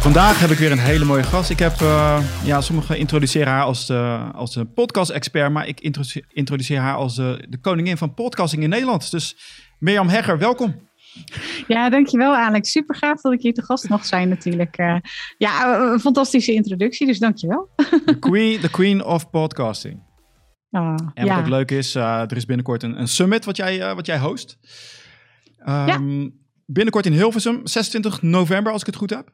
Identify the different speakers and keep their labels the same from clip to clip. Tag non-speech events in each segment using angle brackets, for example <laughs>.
Speaker 1: Vandaag heb ik weer een hele mooie gast. Ik heb, uh, ja, sommigen introduceren haar als, de, als een podcast-expert, maar ik introduceer, introduceer haar als de, de koningin van podcasting in Nederland. Dus Mirjam Hegger, welkom.
Speaker 2: Ja, dankjewel Alex. Super gaaf dat ik hier te gast mag zijn natuurlijk. Uh, ja, een fantastische introductie, dus dankjewel.
Speaker 1: The queen, the queen of podcasting. Oh, en wat ook leuk is, uh, er is binnenkort een, een summit wat jij, wat jij host. Um, ja. Binnenkort in Hilversum, 26 november als ik het goed heb.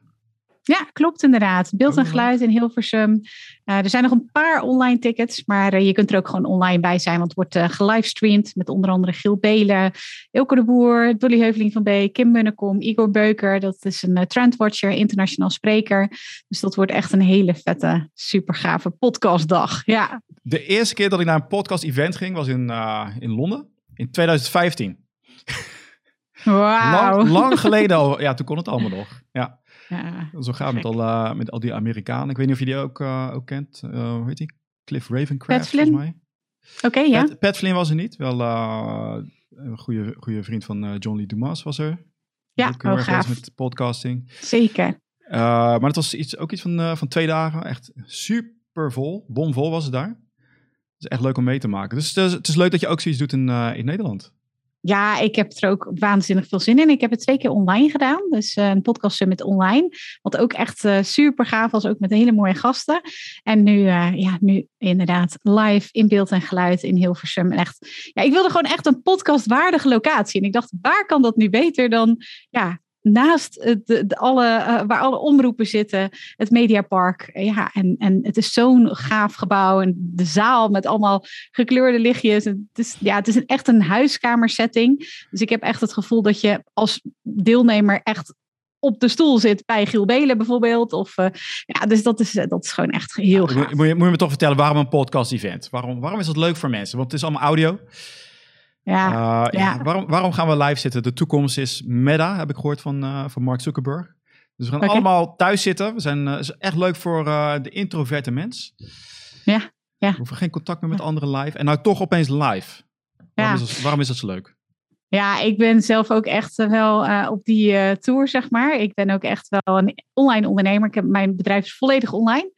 Speaker 2: Ja, klopt inderdaad. Beeld en geluid in Hilversum. Uh, er zijn nog een paar online tickets, maar uh, je kunt er ook gewoon online bij zijn, want het wordt uh, gelivestreamd met onder andere Giel Belen, Ilke de Boer, Dolly Heuveling van B, Kim Munnekom, Igor Beuker. Dat is een trendwatcher, internationaal spreker. Dus dat wordt echt een hele vette, super gave podcastdag. Ja.
Speaker 1: De eerste keer dat ik naar een podcast-event ging was in, in Londen in 2015. <laughs>
Speaker 2: Wauw.
Speaker 1: Lang, lang geleden <laughs> al. Ja, toen kon het allemaal nog. Ja. Ja, Zo gaat het met al, uh, met al die Amerikanen. Ik weet niet of je die ook, uh, ook kent. Uh, hoe heet die? Cliff Ravencraft, volgens mij.
Speaker 2: Oké, okay, ja.
Speaker 1: Pat, Pat, Flynn was er niet. Wel een goede, goede vriend van John Lee Dumas was er.
Speaker 2: Ja, ook oh, gaaf.
Speaker 1: met podcasting.
Speaker 2: Zeker.
Speaker 1: maar het was iets, ook iets van, van twee dagen. Echt super vol. Bomvol was het daar. Het is echt leuk om mee te maken. Dus het is, het is leuk dat je ook zoiets doet in, in Nederland.
Speaker 2: Ja, ik heb er ook waanzinnig veel zin in. Ik heb het twee keer online gedaan. Dus uh, een podcast summit online. Wat ook echt uh, super gaaf was. Ook met hele mooie gasten. En nu, uh, ja, nu inderdaad live in beeld en geluid in Hilversum. Echt, ja, ik wilde gewoon echt een podcastwaardige locatie. En ik dacht, waar kan dat nu beter dan ja, naast de, de alle, uh, waar alle omroepen zitten, het Mediapark. Ja, en, en het is zo'n gaaf gebouw. En de zaal met allemaal gekleurde lichtjes. Het is, ja, het is een, echt een huiskamersetting. Dus ik heb echt het gevoel dat je als deelnemer echt op de stoel zit bij Giel Belen bijvoorbeeld. Of, uh, ja, dus dat is, dat is gewoon echt heel ja, gaaf.
Speaker 1: Moet je, moet je me toch vertellen waarom een podcast-event? Waarom, waarom is dat leuk voor mensen? Want het is allemaal audio.
Speaker 2: Ja, uh, ja.
Speaker 1: Waarom, waarom gaan we live zitten? De toekomst is meta, heb ik gehoord van, uh, van Mark Zuckerberg. Dus we gaan okay. allemaal thuis zitten. We zijn uh, is echt leuk voor de introverte mens.
Speaker 2: Ja, ja.
Speaker 1: We hoeven geen contact meer met anderen live. En nou toch opeens live. Waarom, is, dat, waarom is dat zo leuk?
Speaker 2: Ja, ik ben zelf ook echt wel op die tour, zeg maar. Ik ben ook echt wel een online ondernemer. Ik heb, mijn bedrijf is volledig online.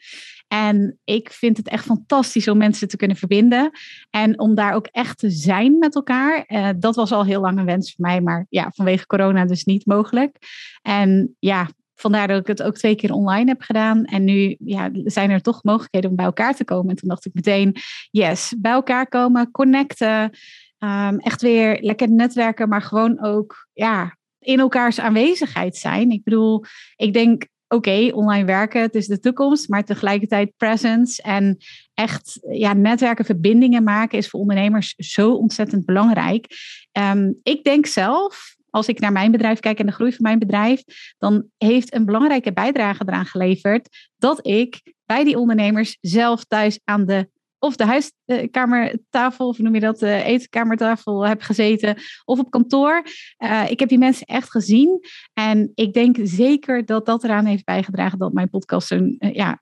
Speaker 2: En ik vind het echt fantastisch om mensen te kunnen verbinden. En om daar ook echt te zijn met elkaar. Uh, dat was al heel lang een wens voor mij. Maar ja, vanwege corona dus niet mogelijk. En ja, vandaar dat ik het ook twee keer online heb gedaan. En nu ja, zijn er toch mogelijkheden om bij elkaar te komen. En toen dacht ik meteen, yes, bij elkaar komen, connecten. Um, echt weer lekker netwerken, maar gewoon ook ja, in elkaars aanwezigheid zijn. Ik bedoel, ik denk oké, online werken, het is de toekomst, maar tegelijkertijd presence en echt ja, netwerken, verbindingen maken is voor ondernemers zo ontzettend belangrijk. Um, ik denk zelf, als ik naar mijn bedrijf kijk en de groei van mijn bedrijf, dan heeft een belangrijke bijdrage eraan geleverd dat ik bij die ondernemers zelf thuis aan de of de huiskamertafel, of noem je dat, de eetkamertafel heb gezeten, of op kantoor. Uh, ik heb die mensen echt gezien. En ik denk zeker dat dat eraan heeft bijgedragen dat mijn podcast een uh, ja,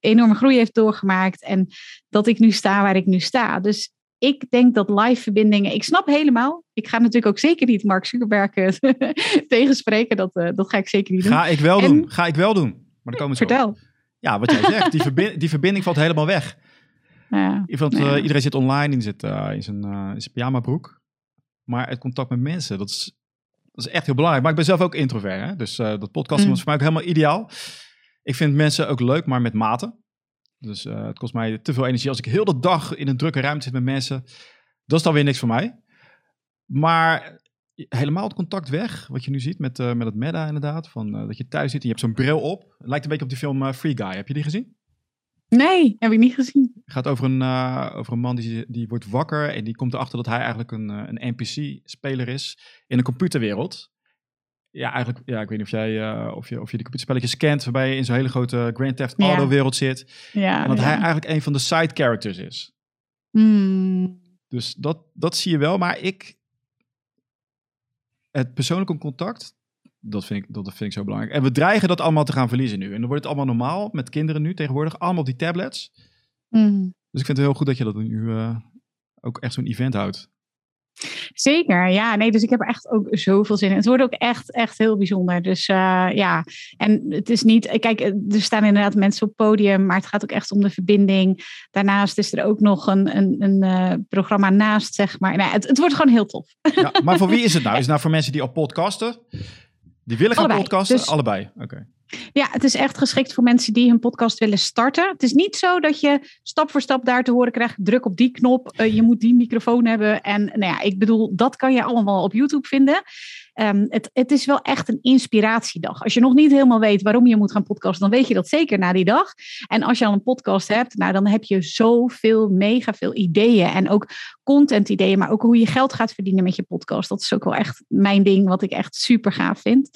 Speaker 2: enorme groei heeft doorgemaakt. En dat ik nu sta waar ik nu sta. Dus ik denk dat live verbindingen, ik snap helemaal. Ik ga natuurlijk ook zeker niet Mark Zuckerberg eh, <laughs> tegenspreken. Dat, dat ga ik zeker niet doen.
Speaker 1: Ga ik wel doen. Ga ik wel doen. Maar dan komen ze
Speaker 2: Vertel.
Speaker 1: Ja, wat jij zegt, die, verbind, die verbinding valt helemaal weg. Ja. Uh, iedereen zit online, die zit uh, in, zijn, uh, in zijn pyjama broek. Maar het contact met mensen, dat is, dat is echt heel belangrijk. Maar ik ben zelf ook introvert, hè? dus dat podcast mm. was voor mij ook helemaal ideaal. Ik vind mensen ook leuk, maar met mate. Dus het kost mij te veel energie. Als ik heel de dag in een drukke ruimte zit met mensen, dat is dan weer niks voor mij. Maar helemaal het contact weg, wat je nu ziet met, met het meta inderdaad. Van, dat je thuis zit en je hebt zo'n bril op. Het lijkt een beetje op die film Free Guy. Heb je die gezien?
Speaker 2: Nee, heb ik niet gezien.
Speaker 1: Het gaat over een, uh, over een man die, die wordt wakker en die komt erachter dat hij eigenlijk een, uh, een NPC-speler is in een computerwereld. Ja, eigenlijk, ja, ik weet niet of, jij, uh, of, je, of je die computerspelletjes kent, waarbij je in zo'n hele grote Grand Theft Auto-wereld zit.
Speaker 2: Ja,
Speaker 1: en dat
Speaker 2: ja.
Speaker 1: hij eigenlijk een van de side characters is.
Speaker 2: Hmm.
Speaker 1: Dus dat, dat zie je wel, maar ik... Het persoonlijke contact, dat vind, ik, dat vind ik zo belangrijk. En we dreigen dat allemaal te gaan verliezen nu. En dan wordt het allemaal normaal met kinderen nu tegenwoordig. Allemaal op die tablets.
Speaker 2: Mm.
Speaker 1: Dus ik vind het heel goed dat je dat nu uh, ook echt zo'n event houdt.
Speaker 2: Zeker, ja. Nee, dus ik heb echt ook zoveel zin in. Het wordt ook echt, echt heel bijzonder. Dus uh, ja, en het is niet... Kijk, er staan inderdaad mensen op het podium, maar het gaat ook echt om de verbinding. Daarnaast is er ook nog een, een, een uh, programma naast, zeg maar. Nee, het, het wordt gewoon heel tof.
Speaker 1: Ja, maar voor wie is het nou? <laughs> Is het nou voor mensen die al podcasten? Die willen gaan Allebei. podcasten? Dus, Allebei, oké.
Speaker 2: Ja, het is echt geschikt voor mensen die hun podcast willen starten. Het is niet zo dat je stap voor stap daar te horen krijgt: druk op die knop, uh, je moet die microfoon hebben. En nou ja, ik bedoel, dat kan je allemaal op YouTube vinden. Um, het, het is wel echt een inspiratiedag. Als je nog niet helemaal weet waarom je moet gaan podcasten, dan weet je dat zeker na die dag. En als je al een podcast hebt, nou, dan heb je zoveel, mega veel ideeën. En ook content ideeën, maar ook hoe je geld gaat verdienen met je podcast. Dat is ook wel echt mijn ding, wat ik echt super gaaf vind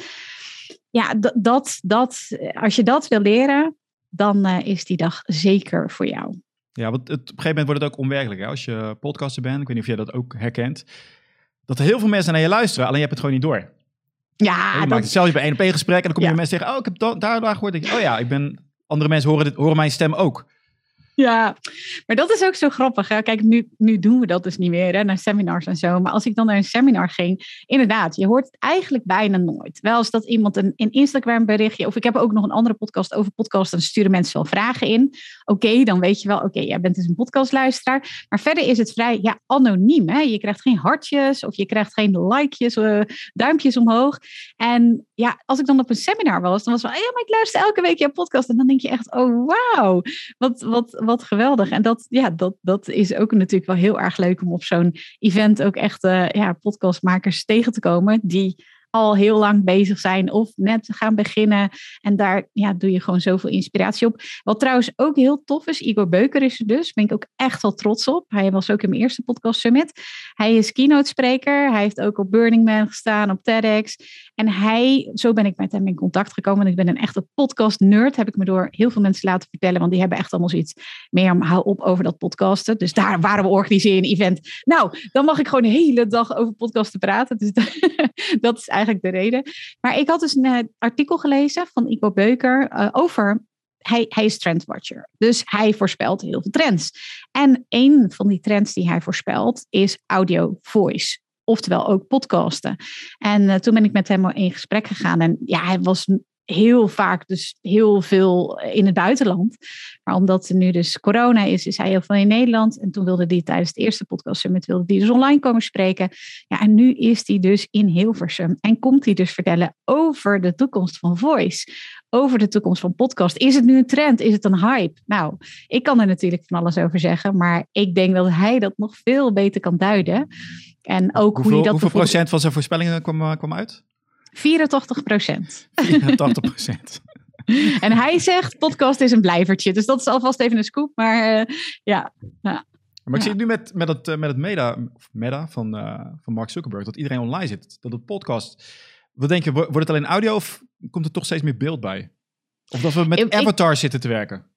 Speaker 2: ja, dat, dat, als je dat wil leren, dan uh, is die dag zeker voor jou.
Speaker 1: Ja, want het, op een gegeven moment wordt het ook onwerkelijk. Hè? Als je podcaster bent, ik weet niet of jij dat ook herkent, dat er heel veel mensen naar je luisteren, alleen je hebt het gewoon niet door.
Speaker 2: Ja,
Speaker 1: je dat... maakt hetzelfde bij één op één gesprek en dan kom je ja. mensen zeggen, oh, ik heb daar, daar gehoord. Ik, oh ja, ik ben, andere mensen horen, dit, horen mijn stem ook.
Speaker 2: Ja, maar dat is ook zo grappig. Hè? Kijk, nu, nu doen we dat dus niet meer, hè, naar seminars en zo. Maar als ik dan naar een seminar ging, inderdaad, je hoort het eigenlijk bijna nooit. Wel eens dat iemand een, een Instagram berichtje, of ik heb ook nog een andere podcast over podcasts, dan sturen mensen wel vragen in. Oké, dan weet je wel, oké, jij bent dus een podcastluisteraar. Maar verder is het vrij ja, anoniem. Hè? Je krijgt geen hartjes of je krijgt geen likejes, uh, duimpjes omhoog. En ja, als ik dan op een seminar was, dan was het van, maar ik luister elke week jouw podcast. En dan denk je echt, oh wauw, wat, wat geweldig. En dat, ja, dat, dat is ook natuurlijk wel heel erg leuk om op zo'n event ook echt uh, ja, podcastmakers tegen te komen die al heel lang bezig zijn of net gaan beginnen. En daar ja, doe je gewoon zoveel inspiratie op. Wat trouwens ook heel tof is, Igor Beuker is er dus. Ben ik ook echt wel trots op. Hij was ook in mijn eerste podcast summit. Hij is keynote spreker. Hij heeft ook op Burning Man gestaan, op TEDx. En hij, zo ben ik met hem in contact gekomen. Ik ben een echte podcast nerd. Heb ik me door heel veel mensen laten vertellen. Want die hebben echt allemaal zoiets meer om hou op over dat podcasten. Dus daar waren we organiseren een event. Nou, dan mag ik gewoon de hele dag over podcasten praten. Dus <laughs> dat is eigenlijk eigenlijk de reden. Maar ik had dus een eh, artikel gelezen van Ico Beuker uh, over. Hij, hij is trendwatcher. Dus hij voorspelt heel veel trends. En een van die trends die hij voorspelt is audio voice. Oftewel ook podcasten. En uh, toen ben ik met hem in gesprek gegaan. En ja, hij was heel vaak dus heel veel in het buitenland. Maar omdat er nu dus corona is, is hij heel veel in Nederland. En toen wilde hij tijdens het eerste podcast summit wilde die dus online komen spreken. Ja, en nu is hij dus in Hilversum. En komt hij dus vertellen over de toekomst van voice. Over de toekomst van podcast. Is het nu een trend? Is het een hype? Nou, ik kan er natuurlijk van alles over zeggen. Maar ik denk dat hij dat nog veel beter kan duiden. En ook
Speaker 1: hoeveel,
Speaker 2: hoe je dat
Speaker 1: hoeveel procent van zijn voorspellingen kwam, eh, kwam uit?
Speaker 2: 84 procent.
Speaker 1: 84 <laughs> procent.
Speaker 2: en hij zegt, podcast is een blijvertje. Dus dat is alvast even een scoop. Maar uh, ja. ja.
Speaker 1: Maar ik zie het nu met, met het, eh, met het meta, meta van, uh, van Mark Zuckerberg, dat iedereen online zit. Dat het podcast. Wat denk je, wordt het alleen audio of komt er toch steeds meer beeld bij? Of dat we met ik, avatars zitten te werken?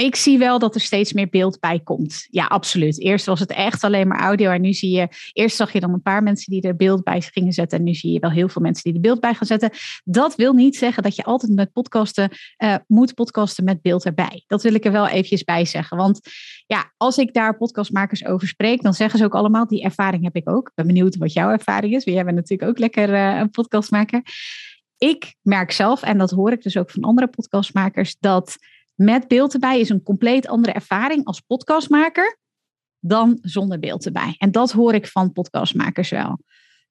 Speaker 2: Ik zie wel dat er steeds meer beeld bij komt. Ja, absoluut. Eerst was het echt alleen maar audio. En nu zie je, eerst zag je dan een paar mensen die er beeld bij gingen zetten. En nu zie je wel heel veel mensen die er beeld bij gaan zetten. Dat wil niet zeggen dat je altijd met podcasten uh, moet podcasten met beeld erbij. Dat wil ik er wel eventjes bij zeggen. Want ja, als ik daar podcastmakers over spreek, dan zeggen ze ook allemaal, die ervaring heb ik ook. Ik ben benieuwd wat jouw ervaring is. We hebben natuurlijk ook lekker uh, een podcastmaker. Ik merk zelf, en dat hoor ik dus ook van andere podcastmakers, dat met beeld erbij is een compleet andere ervaring als podcastmaker dan zonder beeld erbij. En dat hoor ik van podcastmakers wel.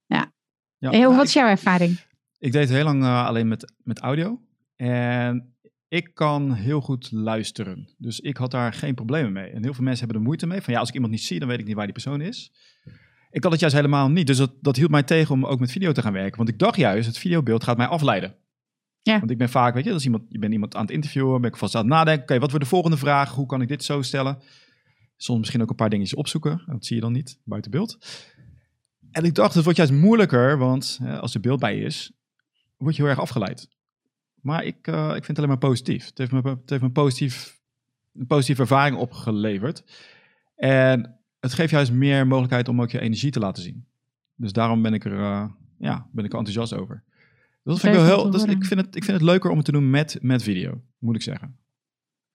Speaker 2: Ja. ja wat is jouw ervaring?
Speaker 1: Ik deed heel lang uh, alleen met, met audio. En ik kan heel goed luisteren. Dus ik had daar geen problemen mee. En heel veel mensen hebben er moeite mee. Van ja, als ik iemand niet zie, dan weet ik niet waar die persoon is. Ik had het juist helemaal niet. Dus dat, dat hield mij tegen om ook met video te gaan werken. Want ik dacht juist, het videobeeld gaat mij afleiden. Ja. Want ik ben vaak, weet je, als iemand, je bent iemand aan het interviewen, ben ik vast aan het nadenken. Oké, wat wordt de volgende vraag? Hoe kan ik dit zo stellen? Soms misschien ook een paar dingetjes opzoeken. Dat zie je dan niet buiten beeld. En ik dacht, het wordt juist moeilijker, want hè, als er beeld bij is, word je heel erg afgeleid. Maar ik, uh, ik vind het alleen maar positief. Het heeft me, het heeft me positief, een positieve ervaring opgeleverd. En het geeft juist meer mogelijkheid om ook je energie te laten zien. Dus daarom ben ik er, uh, ja, ben ik er enthousiast over. Dat vind ik wel heel. Dat ik, vind het, ik vind het leuker om het te doen met, met video, moet ik zeggen.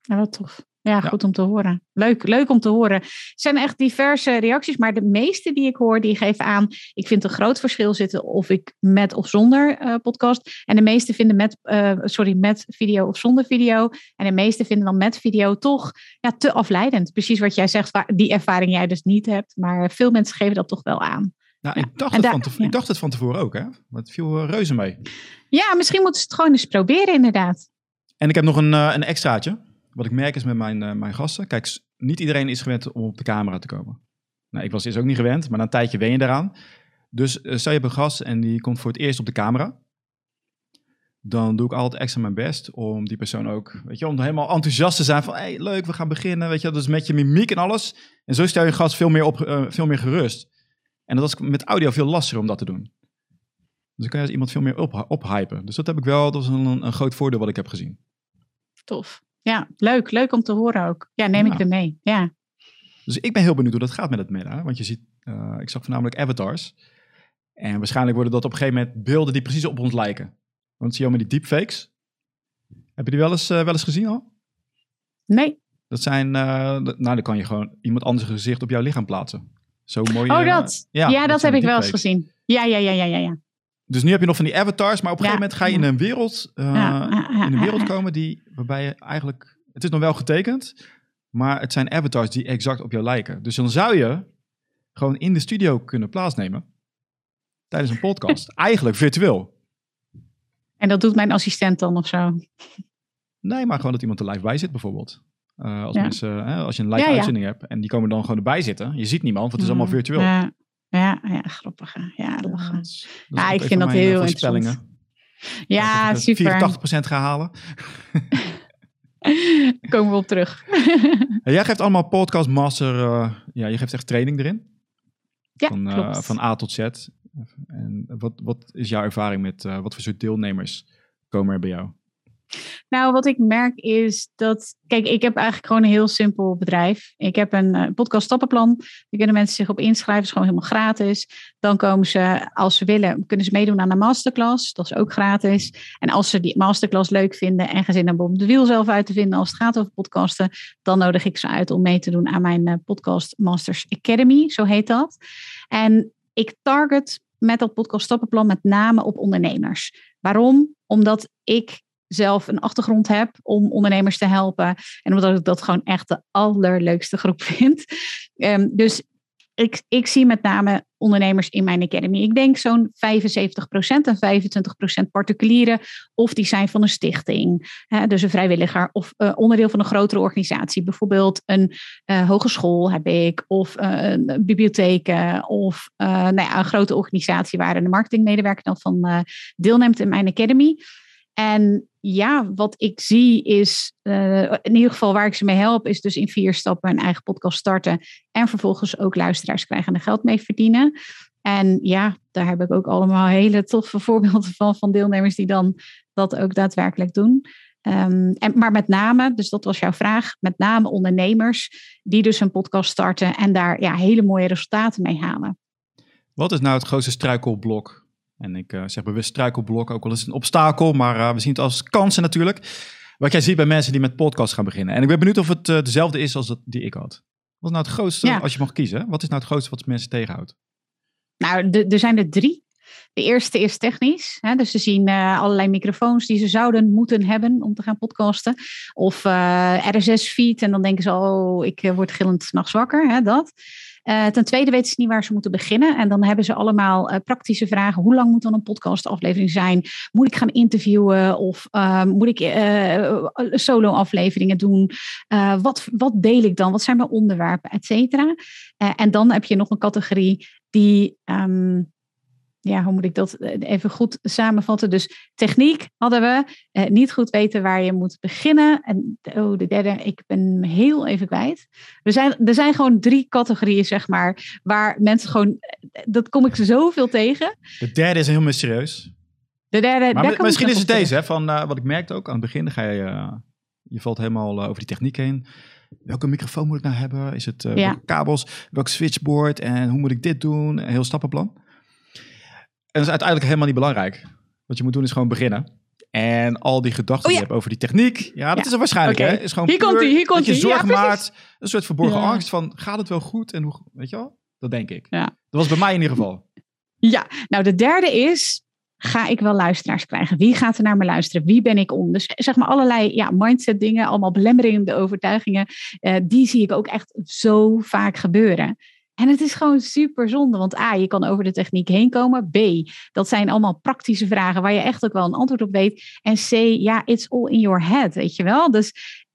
Speaker 2: Ja, wat tof. Ja, goed om te horen. Leuk, leuk om te horen. Er zijn echt diverse reacties, maar de meeste die ik hoor, die geven aan, ik vind een groot verschil zitten of ik met of zonder uh, podcast. En de meeste vinden met, uh, sorry, met video of zonder video. En de meeste vinden dan met video toch ja, te afleidend. Precies wat jij zegt, die ervaring jij dus niet hebt. Maar veel mensen geven dat toch wel aan.
Speaker 1: Nou, ik, dacht het van tevoren, ik dacht het van tevoren ook, hè? Maar het viel reuze mee.
Speaker 2: Ja, misschien moeten ze het gewoon eens proberen, inderdaad.
Speaker 1: En ik heb nog een, uh, een extraatje. Wat ik merk is met mijn, uh, mijn gasten. Kijk, niet iedereen is gewend om op de camera te komen. Nou, ik was eerst ook niet gewend, maar na een tijdje wen je eraan. Dus uh, stel je hebt een gast en die komt voor het eerst op de camera. Dan doe ik altijd extra mijn best om die persoon ook, weet je, om helemaal enthousiast te zijn van, hey, leuk, we gaan beginnen, weet je, dus met je mimiek en alles. En zo stel je gast veel meer op, veel meer gerust. En dat is met audio veel lastiger om dat te doen. Dus dan kan je als iemand veel meer op, ophypen. Dus dat heb ik wel, dat is een, een groot voordeel wat ik heb gezien.
Speaker 2: Tof. Ja, leuk. Leuk om te horen ook. Ja, neem ja. ik er mee. Ja.
Speaker 1: Dus ik ben heel benieuwd hoe dat gaat met het meta. Want je ziet, uh, ik zag voornamelijk avatars. En waarschijnlijk worden dat op een gegeven moment beelden die precies op ons lijken. Want zie je al met die deepfakes. Heb je die wel eens, uh, wel eens gezien al?
Speaker 2: Nee.
Speaker 1: Dat zijn, uh, nou dan kan je gewoon iemand anders gezicht op jouw lichaam plaatsen. Zo mooi.
Speaker 2: Oh, dat? ja, ja, dat, dat heb ik wel eens gezien. Ja, ja, ja, ja, ja, ja.
Speaker 1: Dus nu heb je nog van die avatars, maar op een ja, gegeven moment ga je in een wereld, uh, ja, in een wereld komen die, waarbij je eigenlijk, het is nog wel getekend, maar het zijn avatars die exact op jou lijken. Dus dan zou je gewoon in de studio kunnen plaatsnemen tijdens een podcast, <laughs> eigenlijk virtueel.
Speaker 2: En dat doet mijn assistent dan of zo?
Speaker 1: Nee, maar gewoon dat iemand er live bij zit bijvoorbeeld. Uh, als, mensen, hè, als je een live uitzending hebt en die komen dan gewoon erbij zitten. Je ziet niemand, want het is allemaal virtueel.
Speaker 2: Ja, ja, ja grappig. Ja, lachen. Ja, ik vind dat heel interessant. Ja,
Speaker 1: dat
Speaker 2: super.
Speaker 1: 84% gaan halen. <laughs>
Speaker 2: komen we op terug. <laughs>
Speaker 1: jij geeft allemaal podcast master. Uh, ja, je geeft echt training erin.
Speaker 2: Ja,
Speaker 1: van, uh, van A tot Z. En wat, wat is jouw ervaring met wat voor soort deelnemers komen er bij jou?
Speaker 2: Nou, wat ik merk is dat. Kijk, ik heb eigenlijk gewoon een heel simpel bedrijf. Ik heb een uh, podcast stappenplan. Daar kunnen mensen zich op inschrijven. is gewoon helemaal gratis. Dan komen ze, als ze willen, kunnen ze meedoen aan de masterclass. Dat is ook gratis. En als ze die masterclass leuk vinden en gezin hebben om de wiel zelf uit te vinden als het gaat over podcasten, dan nodig ik ze uit om mee te doen aan mijn uh, Podcast Masters Academy. Zo heet dat. En ik target met dat podcast stappenplan met name op ondernemers. Waarom? Omdat ik zelf een achtergrond heb om ondernemers te helpen. En omdat ik dat gewoon echt de allerleukste groep <laughs> vind. Um, dus ik, ik zie met name ondernemers in mijn academy. Ik denk zo'n 75% en 25% particulieren. Of die zijn van een stichting, hè, dus een vrijwilliger. Of uh, onderdeel van een grotere organisatie. Bijvoorbeeld een uh, hogeschool heb ik. Of uh, een bibliotheken. Of nou ja, een grote organisatie waar een marketingmedewerker dan van deelneemt in mijn academy. En ja, wat ik zie is, uh, in ieder geval waar ik ze mee help, is dus in vier stappen een eigen podcast starten. En vervolgens ook luisteraars krijgen en er geld mee verdienen. En ja, daar heb ik ook allemaal hele toffe voorbeelden van, van deelnemers die dan dat ook daadwerkelijk doen. Um, en, maar met name, dus dat was jouw vraag, met name ondernemers die dus een podcast starten en daar ja, hele mooie resultaten mee halen.
Speaker 1: Wat is nou het grootste struikelblok en ik uh, zeg bewust struikelblok, ook al is het een obstakel, maar uh, we zien het als kansen natuurlijk. Wat jij ziet bij mensen die met podcasts gaan beginnen. En ik ben benieuwd of het uh, dezelfde is als dat die ik had. Wat is nou het grootste, ja. als je mag kiezen, wat is nou het grootste wat mensen tegenhoudt?
Speaker 2: Nou, er zijn er drie. De eerste is technisch. Hè? Dus ze zien uh, allerlei microfoons die ze zouden moeten hebben om te gaan podcasten. Of uh, RSS-feed. En dan denken ze, oh, ik word gillend s'nachts wakker. Hè? Dat. Uh, ten tweede weten ze niet waar ze moeten beginnen. En dan hebben ze allemaal uh, praktische vragen. Hoe lang moet dan een podcastaflevering zijn? Moet ik gaan interviewen? Of uh, moet ik solo-afleveringen doen? wat, wat deel ik dan? Wat zijn mijn onderwerpen? Et cetera. en dan heb je nog een categorie die... Um, ja, hoe moet ik dat even goed samenvatten? Dus techniek hadden we, eh, niet goed weten waar je moet beginnen. En oh, de derde, ik ben heel even kwijt. Er zijn, er zijn gewoon drie categorieën, zeg maar, waar mensen gewoon, dat kom ik zoveel tegen.
Speaker 1: De derde is heel mysterieus.
Speaker 2: De derde,
Speaker 1: maar misschien is het deze, hè, van uh, wat ik merkte ook aan het begin, ga je, uh, je valt helemaal over die techniek heen. Welke microfoon moet ik nou hebben? Is het ja. kabels? Welk switchboard? En hoe moet ik dit doen? Een heel stappenplan. En dat is uiteindelijk helemaal niet belangrijk. Wat je moet doen is gewoon beginnen. En al die gedachten oh, die je hebt over die techniek. Ja, dat is er waarschijnlijk. Hè? Is gewoon
Speaker 2: hier komt hij, hier komt
Speaker 1: hij. je zorg maakt. Een soort verborgen angst van, gaat het wel goed? En hoe, weet je wel? Dat denk ik. Ja. Dat was bij mij in ieder geval.
Speaker 2: Ja, nou de derde is, ga ik wel luisteraars krijgen? Wie gaat er naar me luisteren? Wie ben ik om? Dus zeg maar allerlei ja, mindset dingen, allemaal belemmerende overtuigingen. Uh, die zie ik ook echt zo vaak gebeuren. En het is gewoon super zonde, want A, je kan over de techniek heen komen. B, dat zijn allemaal praktische vragen waar je echt ook wel een antwoord op weet. En C, ja, it's all in your head, weet je wel. Dus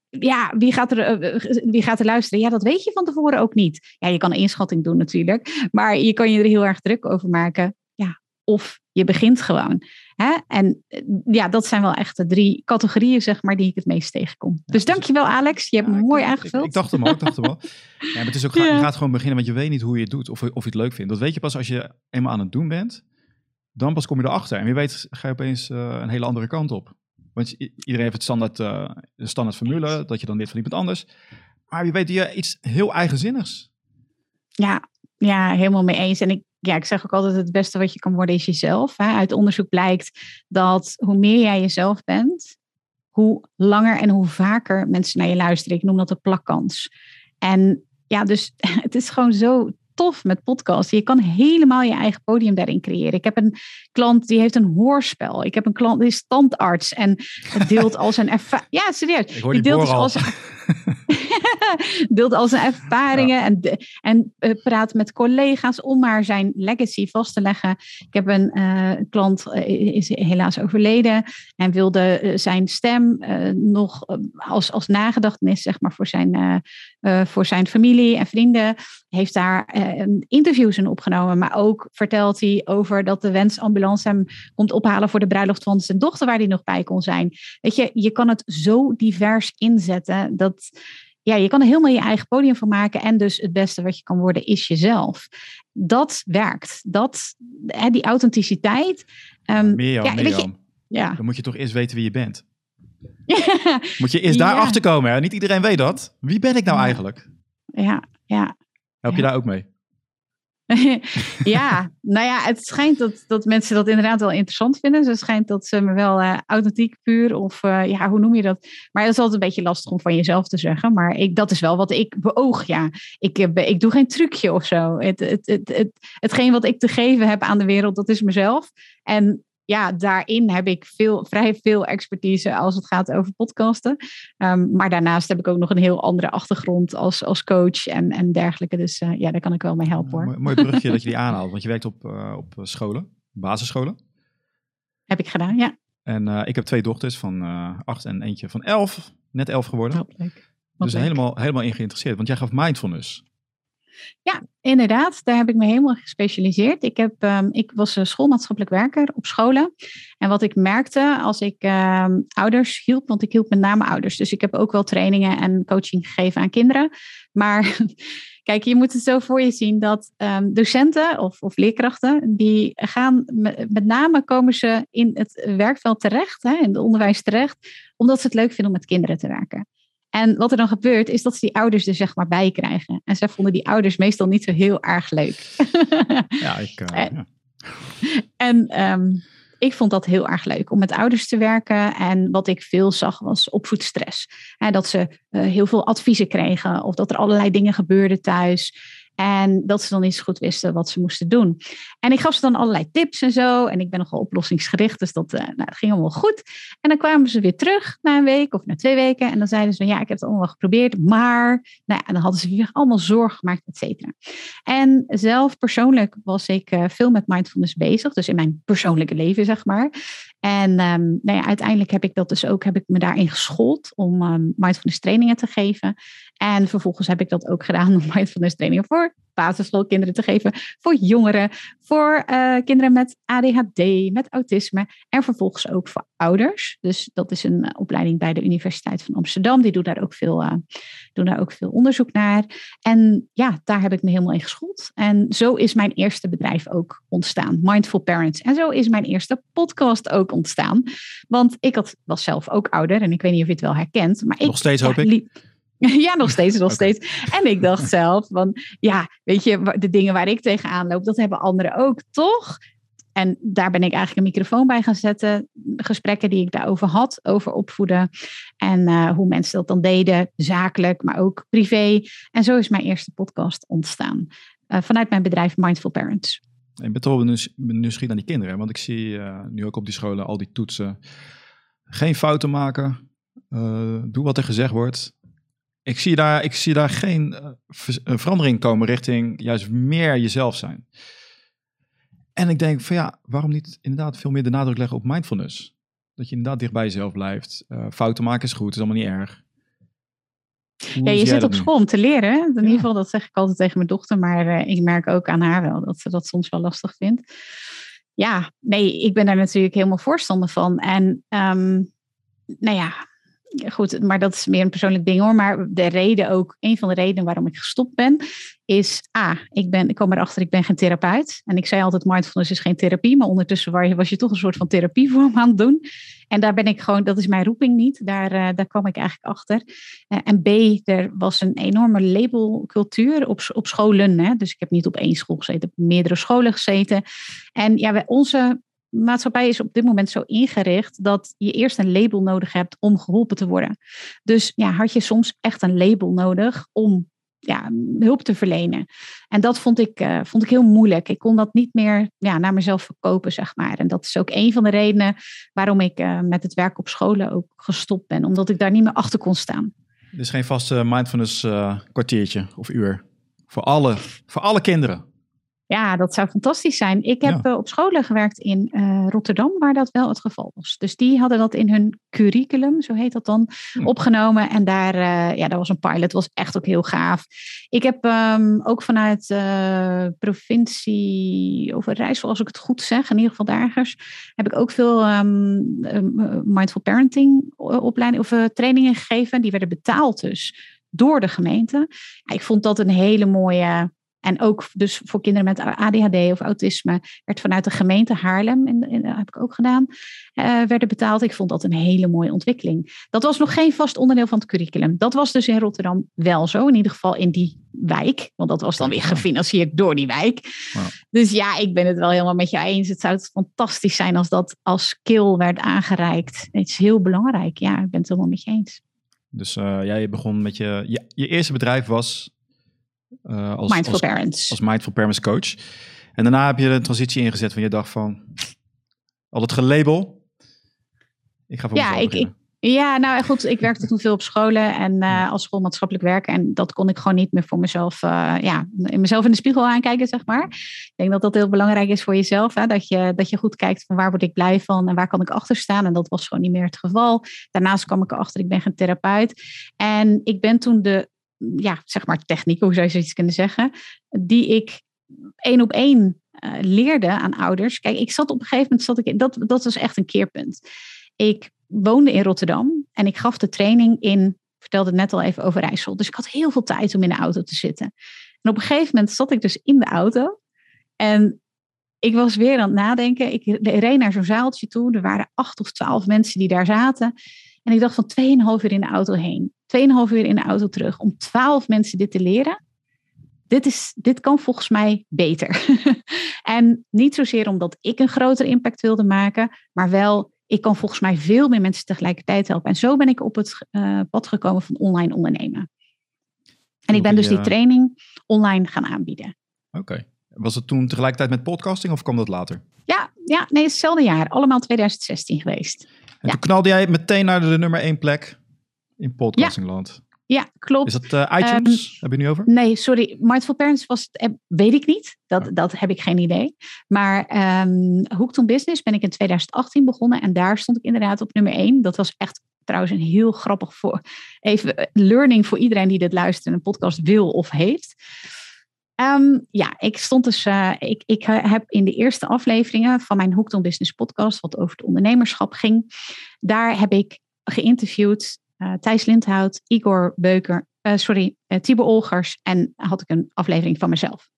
Speaker 2: ja, wie gaat, er, eh, eh, wie gaat er luisteren? Ja, dat weet je van tevoren ook niet. Ja, je kan een inschatting doen natuurlijk, maar je kan je er heel erg druk over maken. Ja, of je begint gewoon. Hè? En eh, ja, dat zijn wel echt de drie categorieën, zeg maar, die ik het meest tegenkom. Ja, dus dankjewel, Alex. Je hebt me mooi aangevuld.
Speaker 1: Ik, ik, dacht hem al, ik dacht hem al. <laughs> Ja, maar het is ook, je gaat gewoon beginnen, want je weet niet hoe je het doet of, of je het leuk vindt. Dat weet je pas als je eenmaal aan het doen bent. Dan pas kom je erachter. En wie weet ga je opeens een hele andere kant op. Want iedereen heeft het standaard, uh, standaard formule, dat je dan leert van iemand anders. Maar wie weet je iets heel eigenzinnigs.
Speaker 2: Ja, ja, helemaal mee eens. En ik, ja, ik zeg ook altijd: het beste wat je kan worden is jezelf. Hè. Uit onderzoek blijkt dat hoe meer jij jezelf bent, hoe langer en hoe vaker mensen naar je luisteren. Ik noem dat de plakkans. En ja, dus <laughs> het is gewoon zo tof met podcast. Je kan helemaal je eigen podium daarin creëren. Ik heb een klant die heeft een hoorspel. Ik heb een klant die is standaards en deelt <laughs> al zijn ervaring. Ja, serieus.
Speaker 1: Die deelt dus al zijn <laughs> <laughs>
Speaker 2: deelt al zijn ervaringen en, en uh, praat met collega's om maar zijn legacy vast te leggen. Ik heb een uh, klant, uh, is helaas overleden en wilde zijn stem nog als, als nagedachtenis zeg maar, voor, zijn, voor zijn familie en vrienden. Heeft daar interviews in opgenomen, maar ook vertelt hij over dat de wensambulance hem komt ophalen voor de bruiloft van zijn dochter, waar hij nog bij kon zijn. Weet je, je kan het zo divers inzetten dat ja, je kan er helemaal je eigen podium van maken. En dus het beste wat je kan worden is jezelf. Dat werkt. Dat, hè, die authenticiteit.
Speaker 1: Um, meer, ja, Je, ja. Dan moet je toch eerst weten wie je bent. <laughs> moet je eerst daar achter komen. Hè? Niet iedereen weet dat. Wie ben ik nou eigenlijk?
Speaker 2: Ja, ja.
Speaker 1: Help je daar ook mee? <laughs>
Speaker 2: ja, nou ja, het schijnt dat, dat mensen dat inderdaad wel interessant vinden. het schijnt dat ze me wel uh, authentiek, puur of uh, ja, hoe noem je dat? Maar dat is altijd een beetje lastig om van jezelf te zeggen. Maar ik, dat is wel wat ik beoog, ja. Ik, uh, ik doe geen trucje of zo. Het, het, het, het, hetgeen wat ik te geven heb aan de wereld, dat is mezelf. En ja, daarin heb ik veel, vrij veel expertise als het gaat over podcasten. Um, maar daarnaast heb ik ook nog een heel andere achtergrond als, als coach en, en dergelijke. Dus uh, ja, daar kan ik wel mee helpen hoor.
Speaker 1: mooi, mooi brugje dat je die <laughs> aanhaalt, want je werkt op, uh, op scholen, basisscholen.
Speaker 2: Heb ik gedaan, ja.
Speaker 1: En uh, ik heb twee dochters van acht en eentje van elf, net elf geworden. Oh, leuk. Dus helemaal, helemaal in geïnteresseerd, want jij gaf mindfulness.
Speaker 2: Ja, inderdaad. Daar heb ik me helemaal gespecialiseerd. Ik, heb, um, ik was schoolmaatschappelijk werker op scholen. En wat ik merkte als ik um, ouders hielp, want ik hielp met name ouders. Dus ik heb ook wel trainingen en coaching gegeven aan kinderen. Maar <laughs> kijk, je moet het zo voor je zien dat um, docenten of, of leerkrachten, die gaan met, met, name komen ze in het werkveld terecht, hè, in het onderwijs terecht, omdat ze het leuk vinden om met kinderen te werken. En wat er dan gebeurt, is dat ze die ouders er zeg maar bij krijgen. En zij vonden die ouders meestal niet zo heel erg leuk.
Speaker 1: ja, ik. Uh, en,
Speaker 2: en ehm, ik vond dat heel erg leuk om met ouders te werken. En wat ik veel zag was opvoedstress. En dat ze uh, heel veel adviezen kregen of dat er allerlei dingen gebeurden thuis. En dat ze dan niet zo goed wisten wat ze moesten doen. En ik gaf ze dan allerlei tips en zo. En ik ben nogal oplossingsgericht, dus dat, uh, nou, ging allemaal goed. En dan kwamen ze weer terug na een week of na twee weken. En dan zeiden ze ja, ik heb het allemaal geprobeerd. Maar, nou ja, dan hadden ze weer allemaal zorgen gemaakt, et cetera. En zelf persoonlijk was ik uh, veel met mindfulness bezig. Dus in mijn persoonlijke leven, zeg maar. En um, nou ja, uiteindelijk heb ik dat dus ook, heb ik me daarin geschoold om um, mindfulness trainingen te geven. En vervolgens heb ik dat ook gedaan om mindfulness trainingen voor basisschoolkinderen te geven, voor jongeren, voor uh, kinderen met ADHD, met autisme en vervolgens ook voor ouders. Dus dat is een uh, opleiding bij de Universiteit van Amsterdam. Die doen daar ook veel, uh, doen daar ook veel onderzoek naar. En ja, daar heb ik me helemaal in geschoold. En zo is mijn eerste bedrijf ook ontstaan, Mindful Parents. En zo is mijn eerste podcast ook ontstaan. Want ik had, was zelf ook ouder en ik weet niet of je het wel herkent. Maar
Speaker 1: Nog
Speaker 2: ik,
Speaker 1: steeds hoop ik. <laughs>
Speaker 2: Ja, nog steeds, nog steeds. En ik dacht <laughs> zelf van, ja, weet je, de dingen waar ik tegenaan loop, dat hebben anderen ook, toch? En daar ben ik eigenlijk een microfoon bij gaan zetten. Gesprekken die ik daarover had, over opvoeden. En uh, hoe mensen dat dan deden, zakelijk, maar ook privé. En zo is mijn eerste podcast ontstaan. Uh, vanuit mijn bedrijf Mindful Parents.
Speaker 1: Ik ben toch wel nieuwsgierig naar die kinderen. Want ik zie uh, nu ook op die scholen al die toetsen. Geen fouten maken. doe wat er gezegd wordt. Ik zie daar, ik zie daar geen verandering komen richting juist meer jezelf zijn. En ik denk van ja, waarom niet inderdaad veel meer de nadruk leggen op mindfulness? Dat je inderdaad dicht bij jezelf blijft. Uh, fouten maken is goed, is allemaal niet erg.
Speaker 2: ja, je zit op school om te leren. In ieder geval, dat zeg ik altijd tegen mijn dochter. Maar uh, ik merk ook aan haar wel dat ze dat soms wel lastig vindt. Ja, nee, ik ben daar natuurlijk helemaal voorstander van. En um, nou ja, goed, maar dat is meer een persoonlijk ding hoor. Maar de reden ook, een van de redenen waarom ik gestopt ben, is A, ik, ben, ik kom erachter, ik ben geen therapeut. En ik zei altijd, mindfulness is geen therapie, maar ondertussen was je toch een soort van therapie voor me aan het doen. En daar ben ik gewoon, dat is mijn roeping niet. Daar, uh, daar kwam ik eigenlijk achter. Uh, en B, er was een enorme labelcultuur op, op scholen. Hè? Dus ik heb niet op één school gezeten, ik heb meerdere scholen gezeten. En ja, onze maatschappij is op dit moment zo ingericht dat je eerst een label nodig hebt om geholpen te worden. Dus ja, had je soms echt een label nodig om ja, hulp te verlenen. En dat vond ik, uh, vond ik heel moeilijk. Ik kon dat niet meer ja, naar mezelf verkopen, zeg maar. En dat is ook een van de redenen waarom ik uh, met het werk op scholen ook gestopt ben. Omdat ik daar niet meer achter kon staan.
Speaker 1: Er is geen vaste mindfulness uh, kwartiertje of uur voor alle, voor alle kinderen.
Speaker 2: Ja, dat zou fantastisch zijn. Ik heb eh, op scholen gewerkt in uh, Rotterdam, waar dat wel het geval was. Dus die hadden dat in hun curriculum, zo heet dat dan, hm. opgenomen. En daar, uh, ja, dat was een pilot, was echt ook heel gaaf. Ik heb um, ook vanuit provincie Overijssel, als ik het goed zeg, in ieder geval daar ergens, heb ik ook veel um, mindful parenting opleiding of trainingen gegeven. Die werden betaald dus door de gemeente. Ja, ik vond dat een hele mooie en ook dus voor kinderen met ADHD of autisme werd vanuit de gemeente Haarlem, dat heb ik ook gedaan, uh, werden betaald. Ik vond dat een hele mooie ontwikkeling. Dat was nog geen vast onderdeel van het curriculum. Dat was dus in Rotterdam wel zo, in ieder geval in die wijk. Want dat was dan weer gefinancierd door die wijk. Dus ja, ik ben het wel helemaal met je eens. Het zou fantastisch zijn als dat als skill werd aangereikt. Het is heel belangrijk. Ja, ik ben het helemaal met je eens.
Speaker 1: Dus uh, jij begon met je, je, je eerste bedrijf was
Speaker 2: uh, als, Mindful
Speaker 1: als,
Speaker 2: Parents.
Speaker 1: Als Mindful Parents coach. En daarna heb je een transitie ingezet van je dacht van, al het gelabel, ik ga voor
Speaker 2: ja, ik, ik, ja, nou goed, ik werkte toen veel op scholen en uh, als schoolmaatschappelijk werken. En dat kon ik gewoon niet meer voor mezelf, uh, ja, mezelf in de spiegel aankijken, zeg maar. Ik denk dat dat heel belangrijk is voor jezelf. Hè? Dat, je, dat je goed kijkt van waar word ik blij van en waar kan ik achter staan. En dat was gewoon niet meer het geval. Daarnaast kwam ik erachter, ik ben geen therapeut. En ik ben toen de ja, zeg maar techniek, hoe zou je zoiets kunnen zeggen, die ik één op één uh, leerde aan ouders. Kijk, ik zat op een gegeven moment, zat ik, dat, dat was echt een keerpunt. Ik woonde in Rotterdam en ik gaf de training in, vertelde het net al even over Rijssel. Dus ik had heel veel tijd om in de auto te zitten. En op een gegeven moment zat ik dus in de auto en ik was weer aan het nadenken. Ik reed naar zo'n zaaltje toe. Er waren acht of twaalf mensen die daar zaten. En ik dacht van 2,5 uur in de auto heen. 2,5 uur in de auto terug om 12 mensen dit te leren. Dit, is, dit kan volgens mij beter. <laughs> en niet zozeer omdat ik een grotere impact wilde maken, maar wel, ik kan volgens mij veel meer mensen tegelijkertijd helpen. En zo ben ik op het uh, pad gekomen van online ondernemen. En ik ben dus die eh, training online gaan aanbieden.
Speaker 1: Oké. Was het toen tegelijkertijd met podcasting of kwam dat later?
Speaker 2: Ja, ja nee, hetzelfde jaar. Allemaal 2016 geweest.
Speaker 1: En toen knalde jij meteen naar de nummer één plek in podcastingland.
Speaker 2: Ja, klopt.
Speaker 1: Is dat uh, iTunes? Um, heb je nu over?
Speaker 2: Nee, sorry. Mindful Parents was, eh, weet ik niet. Dat, oh. dat heb ik geen idee. Maar um, Hooked on Business ben ik in 2018 begonnen. En daar stond ik inderdaad op nummer 1. Dat was echt trouwens een heel grappig voor. Even eh, learning voor iedereen die dit luistert en een podcast wil of heeft. Um, ja, ik stond dus. Uh, ik, ik heb in de eerste afleveringen van mijn Hooked on Business podcast, wat over het ondernemerschap ging, daar heb ik geïnterviewd Thijs Lindhout, Igor Beuker, uh, sorry, Tibor Olgers en had ik een aflevering van mezelf.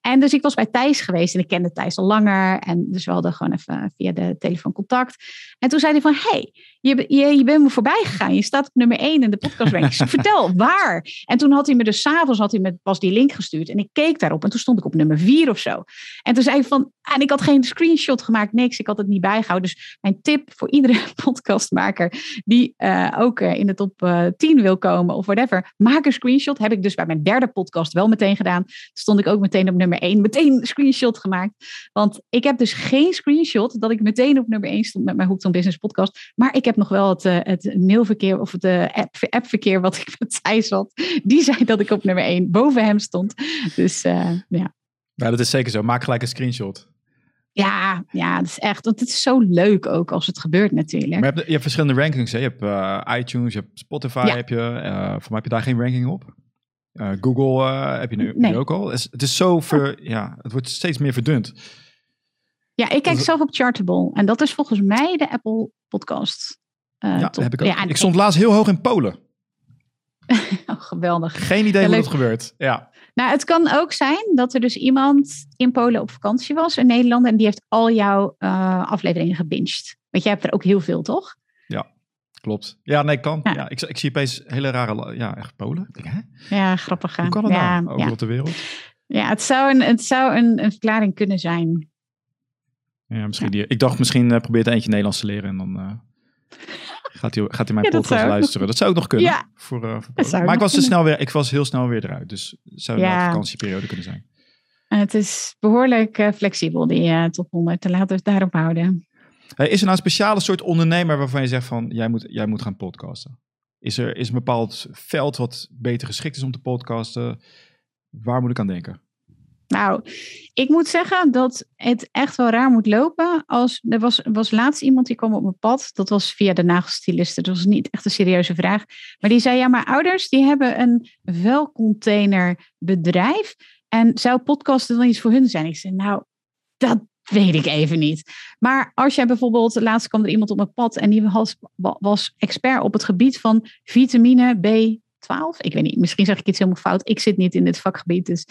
Speaker 2: En dus ik was bij Thijs geweest en ik kende Thijs al langer. En dus we hadden gewoon even via de telefoon contact. En toen zei hij van, hey, je, je, je bent me voorbij gegaan. Je staat op nummer 1 in de podcast <laughs> Vertel, waar? En toen had hij me dus s'avonds had hij me pas die link gestuurd. En ik keek daarop en toen stond ik op nummer 4 of zo. En toen zei hij van, en ik had geen screenshot gemaakt, niks. Ik had het niet bijgehouden. Dus mijn tip voor iedere <laughs> podcastmaker die uh, ook uh, in de top uh, 10 wil komen of whatever. Maak een screenshot. Heb ik dus bij mijn derde podcast wel meteen gedaan. Stond ik ook meteen op nummer 1. Meteen een screenshot gemaakt. Want ik heb dus geen screenshot dat ik meteen op nummer 1 stond met mijn Hoekton Business podcast. Maar ik heb nog wel het, het mailverkeer of het app, appverkeer wat ik <laughs> met Thijs had. Die zei dat ik op nummer 1 boven hem stond. Dus ja.
Speaker 1: Ja, dat is zeker zo. Maak gelijk een screenshot.
Speaker 2: Ja, ja, dat is echt. Want het is zo leuk ook als het gebeurt natuurlijk.
Speaker 1: Maar je hebt, je hebt verschillende rankings. Hè? Je hebt uh, iTunes, je hebt Spotify. Heb je, uh, voor mij heb je daar geen ranking op. Uh, Google heb je nu, nee. ook al. Het is, zo ver, ja, het wordt steeds meer verdund.
Speaker 2: Ja, ik kijk zelf op Chartable. En dat is volgens mij de Apple podcast.
Speaker 1: ja, top. heb ik ook. Ja, ik stond laatst heel hoog in Polen. <laughs>
Speaker 2: oh, geweldig.
Speaker 1: Geen idee hoe dat gebeurt. Ja.
Speaker 2: Nou, het kan ook zijn dat er dus iemand in Polen op vakantie was in Nederland en die heeft al jouw afleveringen gebinged. Want jij hebt er ook heel veel, toch?
Speaker 1: Klopt. Ja, nee, kan. Ja. ik, ik, zie opeens hele rare, ja, echt Polen. hè?
Speaker 2: Ja, grappig.
Speaker 1: Hoe kan het ja, nou? Over op de wereld.
Speaker 2: Ja, het zou een, het zou een, een verklaring kunnen zijn.
Speaker 1: Ja, misschien die, ik dacht misschien uh, probeert eentje Nederlands te leren en dan... Uh... Gaat hij, gaat hij mijn podcast luisteren? Dat zou ook nog kunnen. Ja, voor, uh, voor maar ik was, te snel weer, ik was heel snel weer eruit. Dus het zou een vakantieperiode kunnen zijn.
Speaker 2: Het is behoorlijk flexibel, die top 100. Te laten we het daarop houden.
Speaker 1: Is er nou een speciale soort ondernemer waarvan je zegt van... jij moet, jij moet gaan podcasten? Is er, is een bepaald veld wat beter geschikt is om te podcasten? Waar moet ik aan denken?
Speaker 2: Nou, ik moet zeggen dat het echt wel raar moet lopen. Als, er was, was laatst iemand die kwam op mijn pad. Dat was via de nagelstilisten. Dat was niet echt een serieuze vraag. Maar die zei, ja, mijn ouders die hebben een vuilcontainerbedrijf. En zou podcasten dan iets voor hun zijn? Ik zei, nou, dat weet ik even niet. Maar als jij bijvoorbeeld, laatst kwam er iemand op mijn pad. En die was, was expert op het gebied van vitamine B12. Ik weet niet, misschien zeg ik iets helemaal fout. Ik zit niet in dit vakgebied, dus...